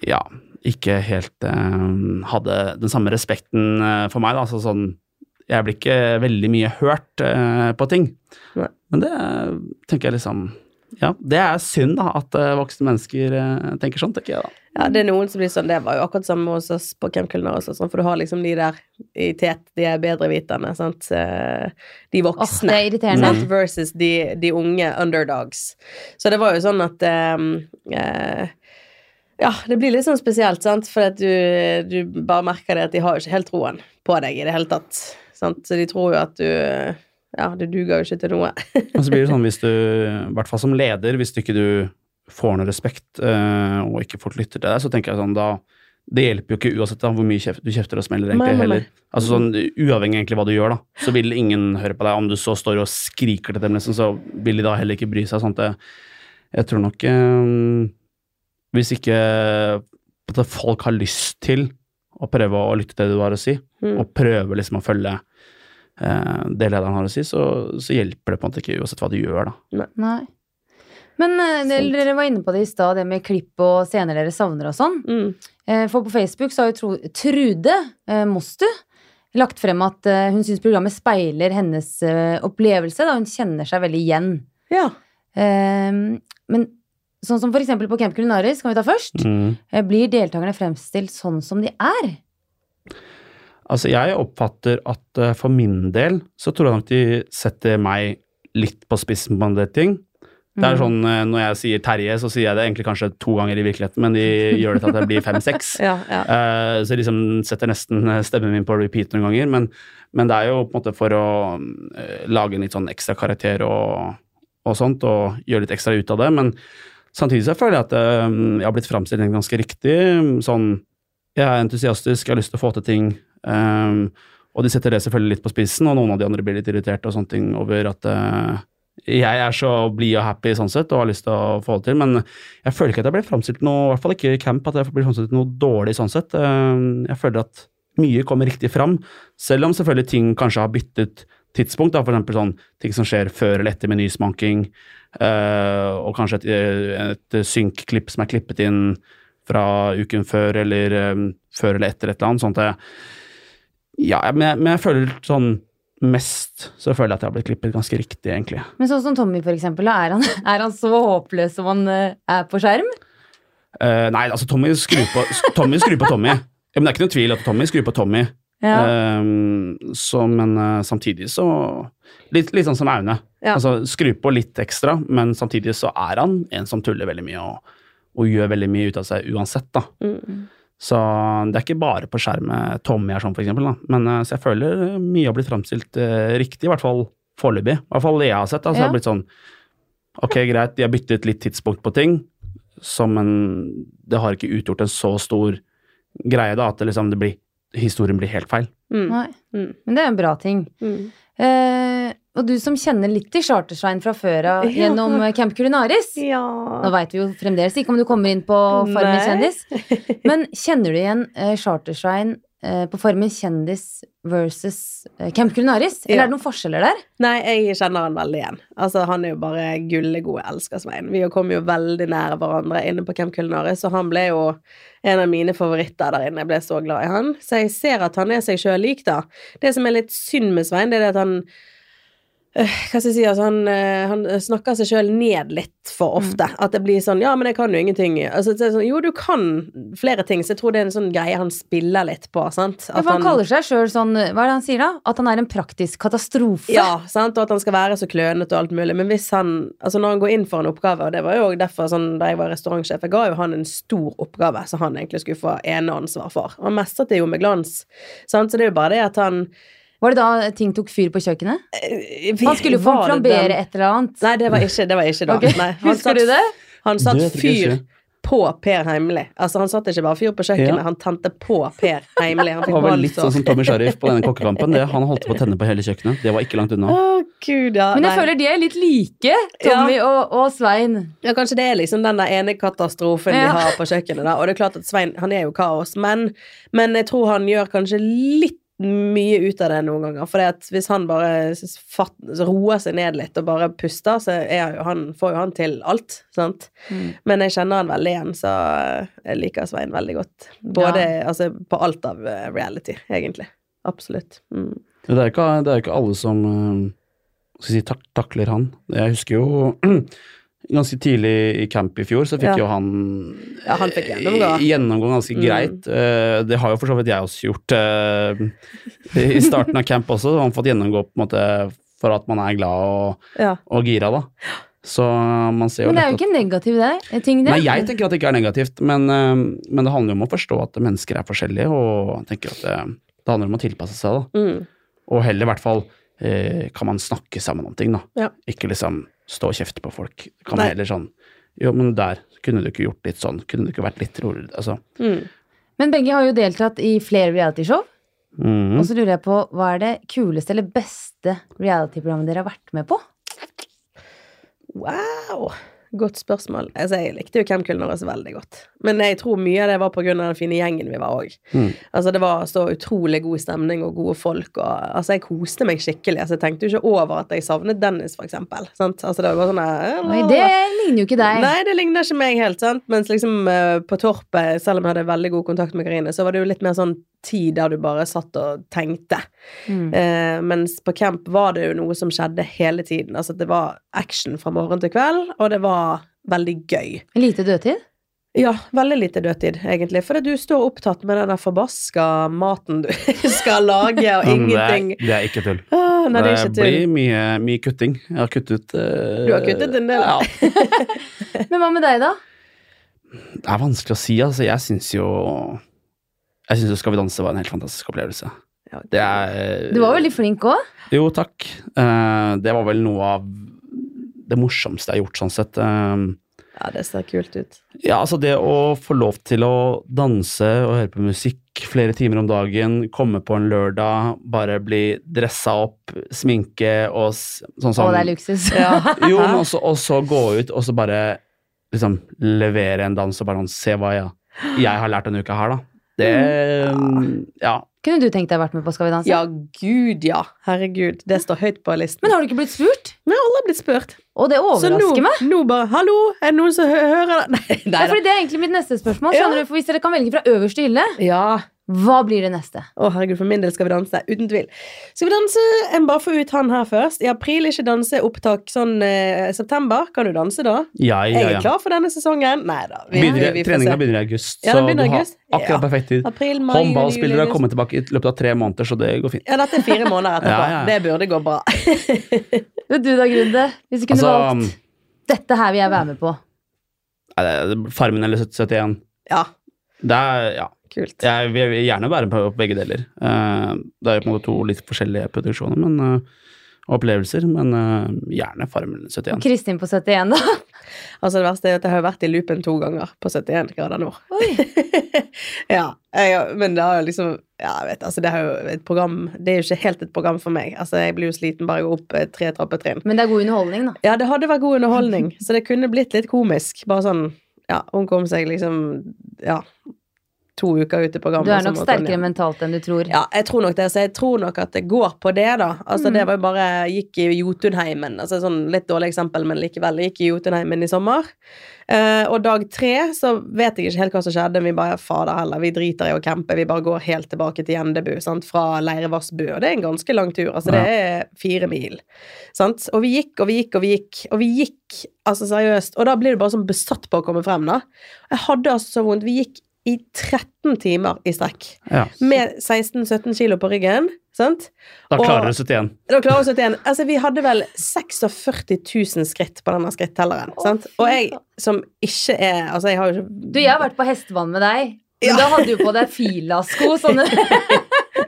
ja, ikke helt eh, hadde den samme respekten eh, for meg, da. Altså sånn Jeg blir ikke veldig mye hørt eh, på ting. Nei. Men det eh, tenker jeg liksom Ja, det er synd, da, at eh, voksne mennesker tenker sånn, tenker jeg da. Ja, det er noen som blir sånn, det var jo akkurat samme hos oss på Camp Culinaris og sånn, for du har liksom de der i tet, de er bedrevitende, sant, Eh, de voksne. voksne. det er irriterende. Sant? Versus de, de unge underdogs. Så det var jo sånn at eh, Ja, det blir litt sånn spesielt, sant, for du, du bare merker det at de har jo ikke helt troen på deg i det hele tatt. Sant? Så de tror jo at du Ja, du duger jo ikke til noe. Og så blir det sånn hvis du, i hvert fall som leder, hvis du ikke du får noe respekt, eh, og ikke folk lytter til deg, så tenker jeg sånn da Det hjelper jo ikke uansett da, hvor mye kjeft, du kjefter og smeller, egentlig, heller. Altså sånn, Uavhengig egentlig hva du gjør, da, så vil ingen høre på deg. Om du så står og skriker til dem, liksom, så vil de da heller ikke bry seg. sånn at jeg, jeg tror nok eh, Hvis ikke at folk har lyst til å prøve å lytte til det du har å si, Mm. og prøve liksom å følge eh, det lederen har å si, så, så hjelper det på en måte ikke uansett hva du gjør, da. Nei. Men eh, dere dere var inne på det i stad, det med klipp og scener dere savner og sånn. Mm. Eh, For på Facebook så har jo Tro- Trude eh, Mostu lagt frem at eh, hun syns programmet speiler hennes eh, opplevelse, da hun kjenner seg veldig igjen. Ja. Eh, men sånn som eksempel på Camp Culinaris, kan vi ta først, Mm. eh, blir deltakerne fremstilt sånn som de er. Altså, jeg oppfatter at eh, for min del så tror jeg nok de setter meg litt på spissen på en del ting. Det er Mm. sånn, eh, Når jeg sier Terje, så sier jeg det egentlig kanskje to ganger i virkeligheten, men de gjør det til at det blir fem-seks. Ja, ja. Så jeg liksom setter nesten stemmen min på repeat noen ganger. Men, men det er jo på en måte for å lage en litt sånn ekstra karakter og, og sånt, og gjøre litt ekstra ut av det. Men samtidig så føler jeg at eh, jeg har blitt framstilt ganske riktig. Sånn jeg er entusiastisk, jeg har lyst til å få til ting. Um, og de setter det selvfølgelig litt på spissen, og noen av de andre blir litt irriterte og sånne ting over at uh, jeg er så blid og happy sånn sett og har lyst til å få det til, men jeg føler ikke at jeg blir framstilt noe, i hvert fall ikke i camp, at jeg blir framstilt noe dårlig sånn sett. Jeg føler at mye kommer riktig fram, selv om selvfølgelig ting kanskje har byttet tidspunkt, da, for eksempel sånn ting som skjer før eller etter menysmanking, eh, og kanskje et, et synk-klipp som er klippet inn fra uken før eller um, før eller etter et eller annet, sånn at jeg, ja, men jeg, men jeg føler sånn mest så føler jeg at jeg har blitt klippet ganske riktig, egentlig. Men sånn som Tommy, for eksempel, er han, er han så håpløs som han eh, er på skjerm? Uh, nei, altså Tommy skrur på Tommy. Skrur på Tommy. Ja, men det er ikke noen tvil at Tommy skrur på Tommy. Ja. Um, så, men eh, samtidig så litt, litt sånn som Aune. Ja. Altså, skru på litt ekstra, men samtidig så er han en som tuller veldig mye og, og gjør veldig mye ut av seg uansett, da. Mm. Så det er ikke bare på skjermet Tommy er sånn, for eksempel, da. Men eh, så jeg føler mye har blitt framstilt eh, riktig, i hvert fall foreløpig. I hvert fall det jeg har sett. Altså, Ja. det har blitt sånn Ok, greit, de har byttet litt tidspunkt på ting, som men det har ikke utgjort en så stor greie, da, at det liksom det blir, historien blir helt feil. Mm. Nei. Mm. Men det er en bra ting. Mm. Eh, og du som kjenner litt til Chartersveien fra før av Ja. gjennom eh, Camp Culinaris. Ja. Nå veit vi jo fremdeles ikke om du kommer inn på Farmen kjendis. Men kjenner du igjen eh, Chartersveien på Farmen kjendis versus eh, Camp Culinaris? Eller Ja. er det noen forskjeller der? Nei, jeg kjenner han veldig igjen. Altså, han er jo bare gullegod Jeg elsker Svein. Vi kom jo veldig nære hverandre inne på Camp Culinaris, og han ble jo en av mine favoritter der inne. Jeg ble så glad i han. Så jeg ser at han er seg sjøl lik, da. Det som er litt synd med Svein, det er at han hva skal jeg si, altså han, øh, han snakker seg sjøl ned litt for ofte. At det blir sånn 'ja, men jeg kan jo ingenting'. Altså, sånn, jo, du kan flere ting, så jeg tror det er en sånn greie han spiller litt på. sant? Ja, for han kaller seg sjøl sånn Hva er det han sier da? At han er en praktisk katastrofe? Ja, sant? og at han skal være så klønete og alt mulig. Men hvis han Altså, når han går inn for en oppgave, og det var jo derfor sånn da jeg var restaurantsjef, jeg ga jo han en stor oppgave som han egentlig skulle få eneansvar for. Og han mestret det jo med glans. Sant? Så det er jo bare det at han Var det da ting tok fyr på kjøkkenet? Han skulle få flambere et eller annet. Nei, det var ikke, det var ikke da. Okay. Nei, han Husker satt- du det? Han satt Det fyr på Per Heimli. Altså, han satte ikke bare fyr på kjøkkenet, Ja. han tente på Per Heimli. Han Det var vel litt sånn som Tommy Sharif på denne kokkekampen. Det, han holdt på å tenne på hele kjøkkenet. Det var ikke langt unna. Å, gud, ja. Men jeg Nei. føler de er litt like, Tommy og, og Svein. Ja, kanskje det er liksom den der ene katastrofen de har på kjøkkenet. Da. Og det er klart at Svein han er jo kaos, men, men jeg tror han gjør kanskje litt mye ut av det noen ganger. For hvis han bare fatt, roer seg ned litt og bare puster, så jo han, får jo han til alt. Sant? Mm. Men jeg kjenner han veldig igjen, så jeg liker Svein veldig godt. Både altså, på alt av eh, reality, egentlig. Absolutt. Mm. Det er ikke, det er ikke alle som eh, si, tak takler han. Jeg husker jo ganske tidlig i camp i fjor, så fikk Ja. jo han Ja, han fikk gjennomgå. eh, gjennomgå ganske Mm. greit. Eh, Det har jo for så vidt jeg også gjort eh, i starten av camp også. Han har fått gjennomgå på en måte for at man er glad og, Ja. og gira, da. Så man ser jo Men det er jo ikke negativt, det. ting, det. Nei, jeg tenker at det ikke er negativt, men, men det handler jo om å forstå at mennesker er forskjellige, og jeg tenker at det, det handler om å tilpasse seg, da. Mm. Og heller i hvert fall eh, kan man snakke sammen om ting, da. Ja. Ikke liksom stå og kjefte på folk. Kan Nei. heller sånn Jo, men der kunne du ikke gjort litt sånn. Kunne du ikke vært litt roligere? Altså. Mm. Men begge har jo deltatt i flere realityshow. mhm. Og så lurer jeg på, hva er det kuleste eller beste reality-programmet dere har vært med på? Wow! Godt spørsmål. Altså, jeg likte jo Camp Culinary veldig godt. Men jeg tror mye av det var av den fine gjengen vi var òg. Mm. Altså, det var så utrolig god stemning og gode folk, og altså, jeg koste meg skikkelig. Altså, jeg tenkte jo ikke over at jeg savnet Dennis, for eksempel. Sant? Altså, det var bare sånn Nei, det ligner jo ikke deg. Nei, det ligner ikke meg helt, sant. Mens liksom eh, på Torpet, selv om jeg hadde veldig god kontakt med Karine, så var det jo litt mer sånn tid der du bare satt og tenkte. Mm. Eh, mens på camp var det jo noe som skjedde hele tiden. Altså det var action fra morgen til kveld, og det var veldig gøy. Lite dødtid? Ja, veldig lite dødtid, egentlig. Fordi du står opptatt med den der forbaska maten du skal lage, og ingenting det, er, det er ikke tull. ah, Nei, det er ikke blir mye, mye kutting. Jeg har kuttet uh, Du har kuttet en del. Ja. Men hva med deg, da? Det er vanskelig å si, altså. Jeg syns jo Jeg syns Skal vi danse var en helt fantastisk opplevelse. Ja, Det er Du var veldig flink òg. Jo, takk. Eh, det var vel noe av det morsomste jeg har gjort, sånn sett. Eh, Ja, det ser kult ut. ja, altså det å få lov til å danse og høre på musikk flere timer om dagen, komme på en lørdag, bare bli dressa opp, sminke og sånn sånn Å, det er luksus. Jo, men også, og så gå ut og så bare liksom levere en dans og bare sånn Se hva jeg, jeg har lært denne uka her, da. Det Ja. Kunne du tenkt deg å vært med på Skal vi danse? Ja, gud, ja. Herregud. Det står høyt på listen. Men har du ikke blitt spurt? Nei, alle har blitt spurt. Og det Så nå, overrasker meg. nå bare Hallo, er det noen som hører det? Nei, nei Ja, fordi det er egentlig mitt neste spørsmål. Ja. Skjønner du? For Hvis dere kan velge fra øverste hylle, Ja. Hva blir det neste? Å, herregud, for min del skal vi danse. Uten tvil. Skal vi danse? Jeg må bare få ut han her først. I april ikke danse opptak sånn eh, september. Kan du danse da? Ja, ja, Jeg er ja. klar for denne sesongen. Nei da. vi- Begynner, vi får treninga begynner i august, Ja, så den du i har august. akkurat Ja. perfekt tid. April, mai, Håndballspillere har kommet tilbake i løpet av tre måneder, så det går fint. Ja, dette er fire måneder etterpå. Ja, ja, ja. Det burde gå bra. Vet du da, Grunde? Hvis du kunne Altså, valgt Dette her vil jeg være med på. er det Farmen eller 71? Ja, Det er Ja. Kult. Jeg vil gjerne være på begge deler. Eh, Det er jo på en måte to litt forskjellige produksjoner men, eh, og opplevelser, men eh, gjerne Farmen 71. Kristin på 71, da. Altså Det verste er at jeg har vært i loopen to ganger på 71 grader nord. ja, jeg, men det har jo liksom Ja, jeg vet, altså det er jo et program Det er jo ikke helt et program for meg. Altså Jeg blir jo sliten bare jeg går opp eh, tre trappetrinn. Men det er god underholdning, da. Ja, det hadde vært god underholdning, så det kunne blitt litt komisk. Bare sånn Ja, hun kom seg liksom Ja, to uker ute på programmet. Du er nok sterkere mentalt enn du tror. Ja, jeg tror nok det. Så jeg tror nok at det går på det, da. Altså, Mm. det var jo bare Gikk i Jotunheimen. Altså sånn litt dårlig eksempel, men likevel. Jeg gikk i Jotunheimen i sommer. Eh, og dag tre så vet jeg ikke helt hva som skjedde. Vi bare fader heller, vi driter i å campe. Vi bare går helt tilbake til Gjendebu, sant, fra Leirevassbu. Og det er en ganske lang tur. Altså, det er fire mil. Sant? Og vi gikk og vi gikk og vi gikk. Og vi gikk, altså seriøst. Og da blir du bare sånn besatt på å komme frem, da. Jeg hadde altså så vondt. Vi gikk i 13 timer i strekk Ja. med 16-17 kilo på ryggen. Sant? Da klarer du 71. Da klarer du 71. Altså, vi hadde vel 46 000 skritt på denne skrittelleren. sant? Og jeg som ikke er Altså, jeg har jo ikke Du, jeg har vært på hestevann med deg. Men Ja. da hadde du på deg filasko. Sånne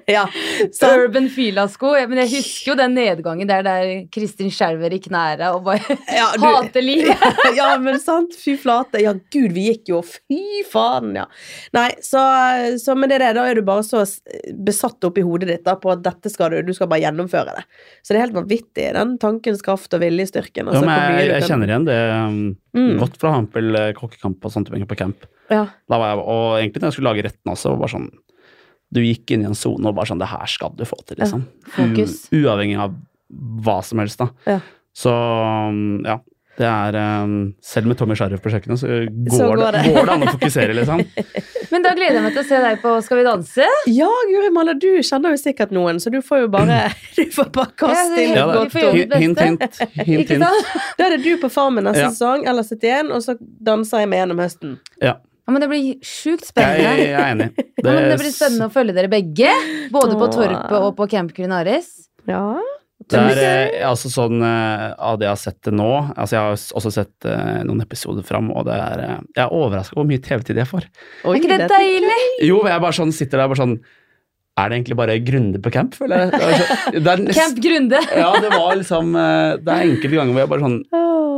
Ja, Så. Urban Fila-sko. Ja, Men jeg husker jo den nedgangen der der Kristin skjelver i knærne og bare Ja, du- hater livet. ja, men sant. Fy flate. Ja, gud, vi gikk jo. Fy faen, ja. Nei, så, så men det er det, da er du bare så besatt oppi hodet ditt da, på at dette skal du, du skal bare gjennomføre det. Så det er helt vanvittig, den tankens kraft og viljestyrken. Altså, ja, men jeg, jeg kan- kjenner igjen det um, Mm. godt fra Hampel eh, kokkekamp og sånne ting på camp. Ja. Da var jeg, og egentlig når jeg skulle lage retten også, var bare sånn Du gikk inn i en sone og bare sånn Det her skal du få til, liksom. fokus. U, uavhengig av hva som helst, da. Ja. Så ja. Det er um, Selv med Tommy Sheriff på kjøkkenet, så går, Så går det, det. går det an å fokusere, liksom. Men da gleder jeg meg til å se deg på Skal vi danse. Ja, Guri malla, du kjenner jo sikkert noen, så du får jo bare Du får bare kaste inn Ja, godt får ord. Hint, hint. hint, hint. Da er det du på Farmen neste Ja. sesong, eller 71, og så danser jeg med gjennom høsten. Ja, Ja, men det blir sjukt spennende. jeg er enig. Ja, men det blir spennende å følge dere begge. Både på. Torpet og på Camp Culinaris. Ja. Det er eh, altså sånn eh, av det jeg har sett det nå altså Jeg har også sett eh, noen episoder fram, og det er eh, Jeg er overraska over hvor mye TV-tid jeg får. Oi, Er ikke det deilig? Jo, jeg bare sånn sitter der bare sånn Er det egentlig bare Grunde på camp, føler jeg? Det er, det er Camp Grunde. Ja, det var liksom Det er enkelte ganger hvor jeg bare sånn.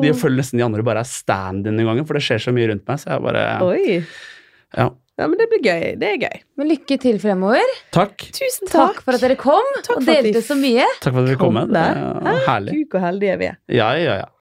De føler nesten de andre bare er stand-in noen ganger, for det skjer så mye rundt meg, så jeg bare Oi. Ja. Ja, men det blir gøy. Det er gøy. Men lykke til fremover. Takk. Tusen Takk takk for at dere kom Takk og delte de... så mye. Takk for at dere kom med. Det Kom er herlig. Gud, hvor heldige vi er. Ja, ja, ja.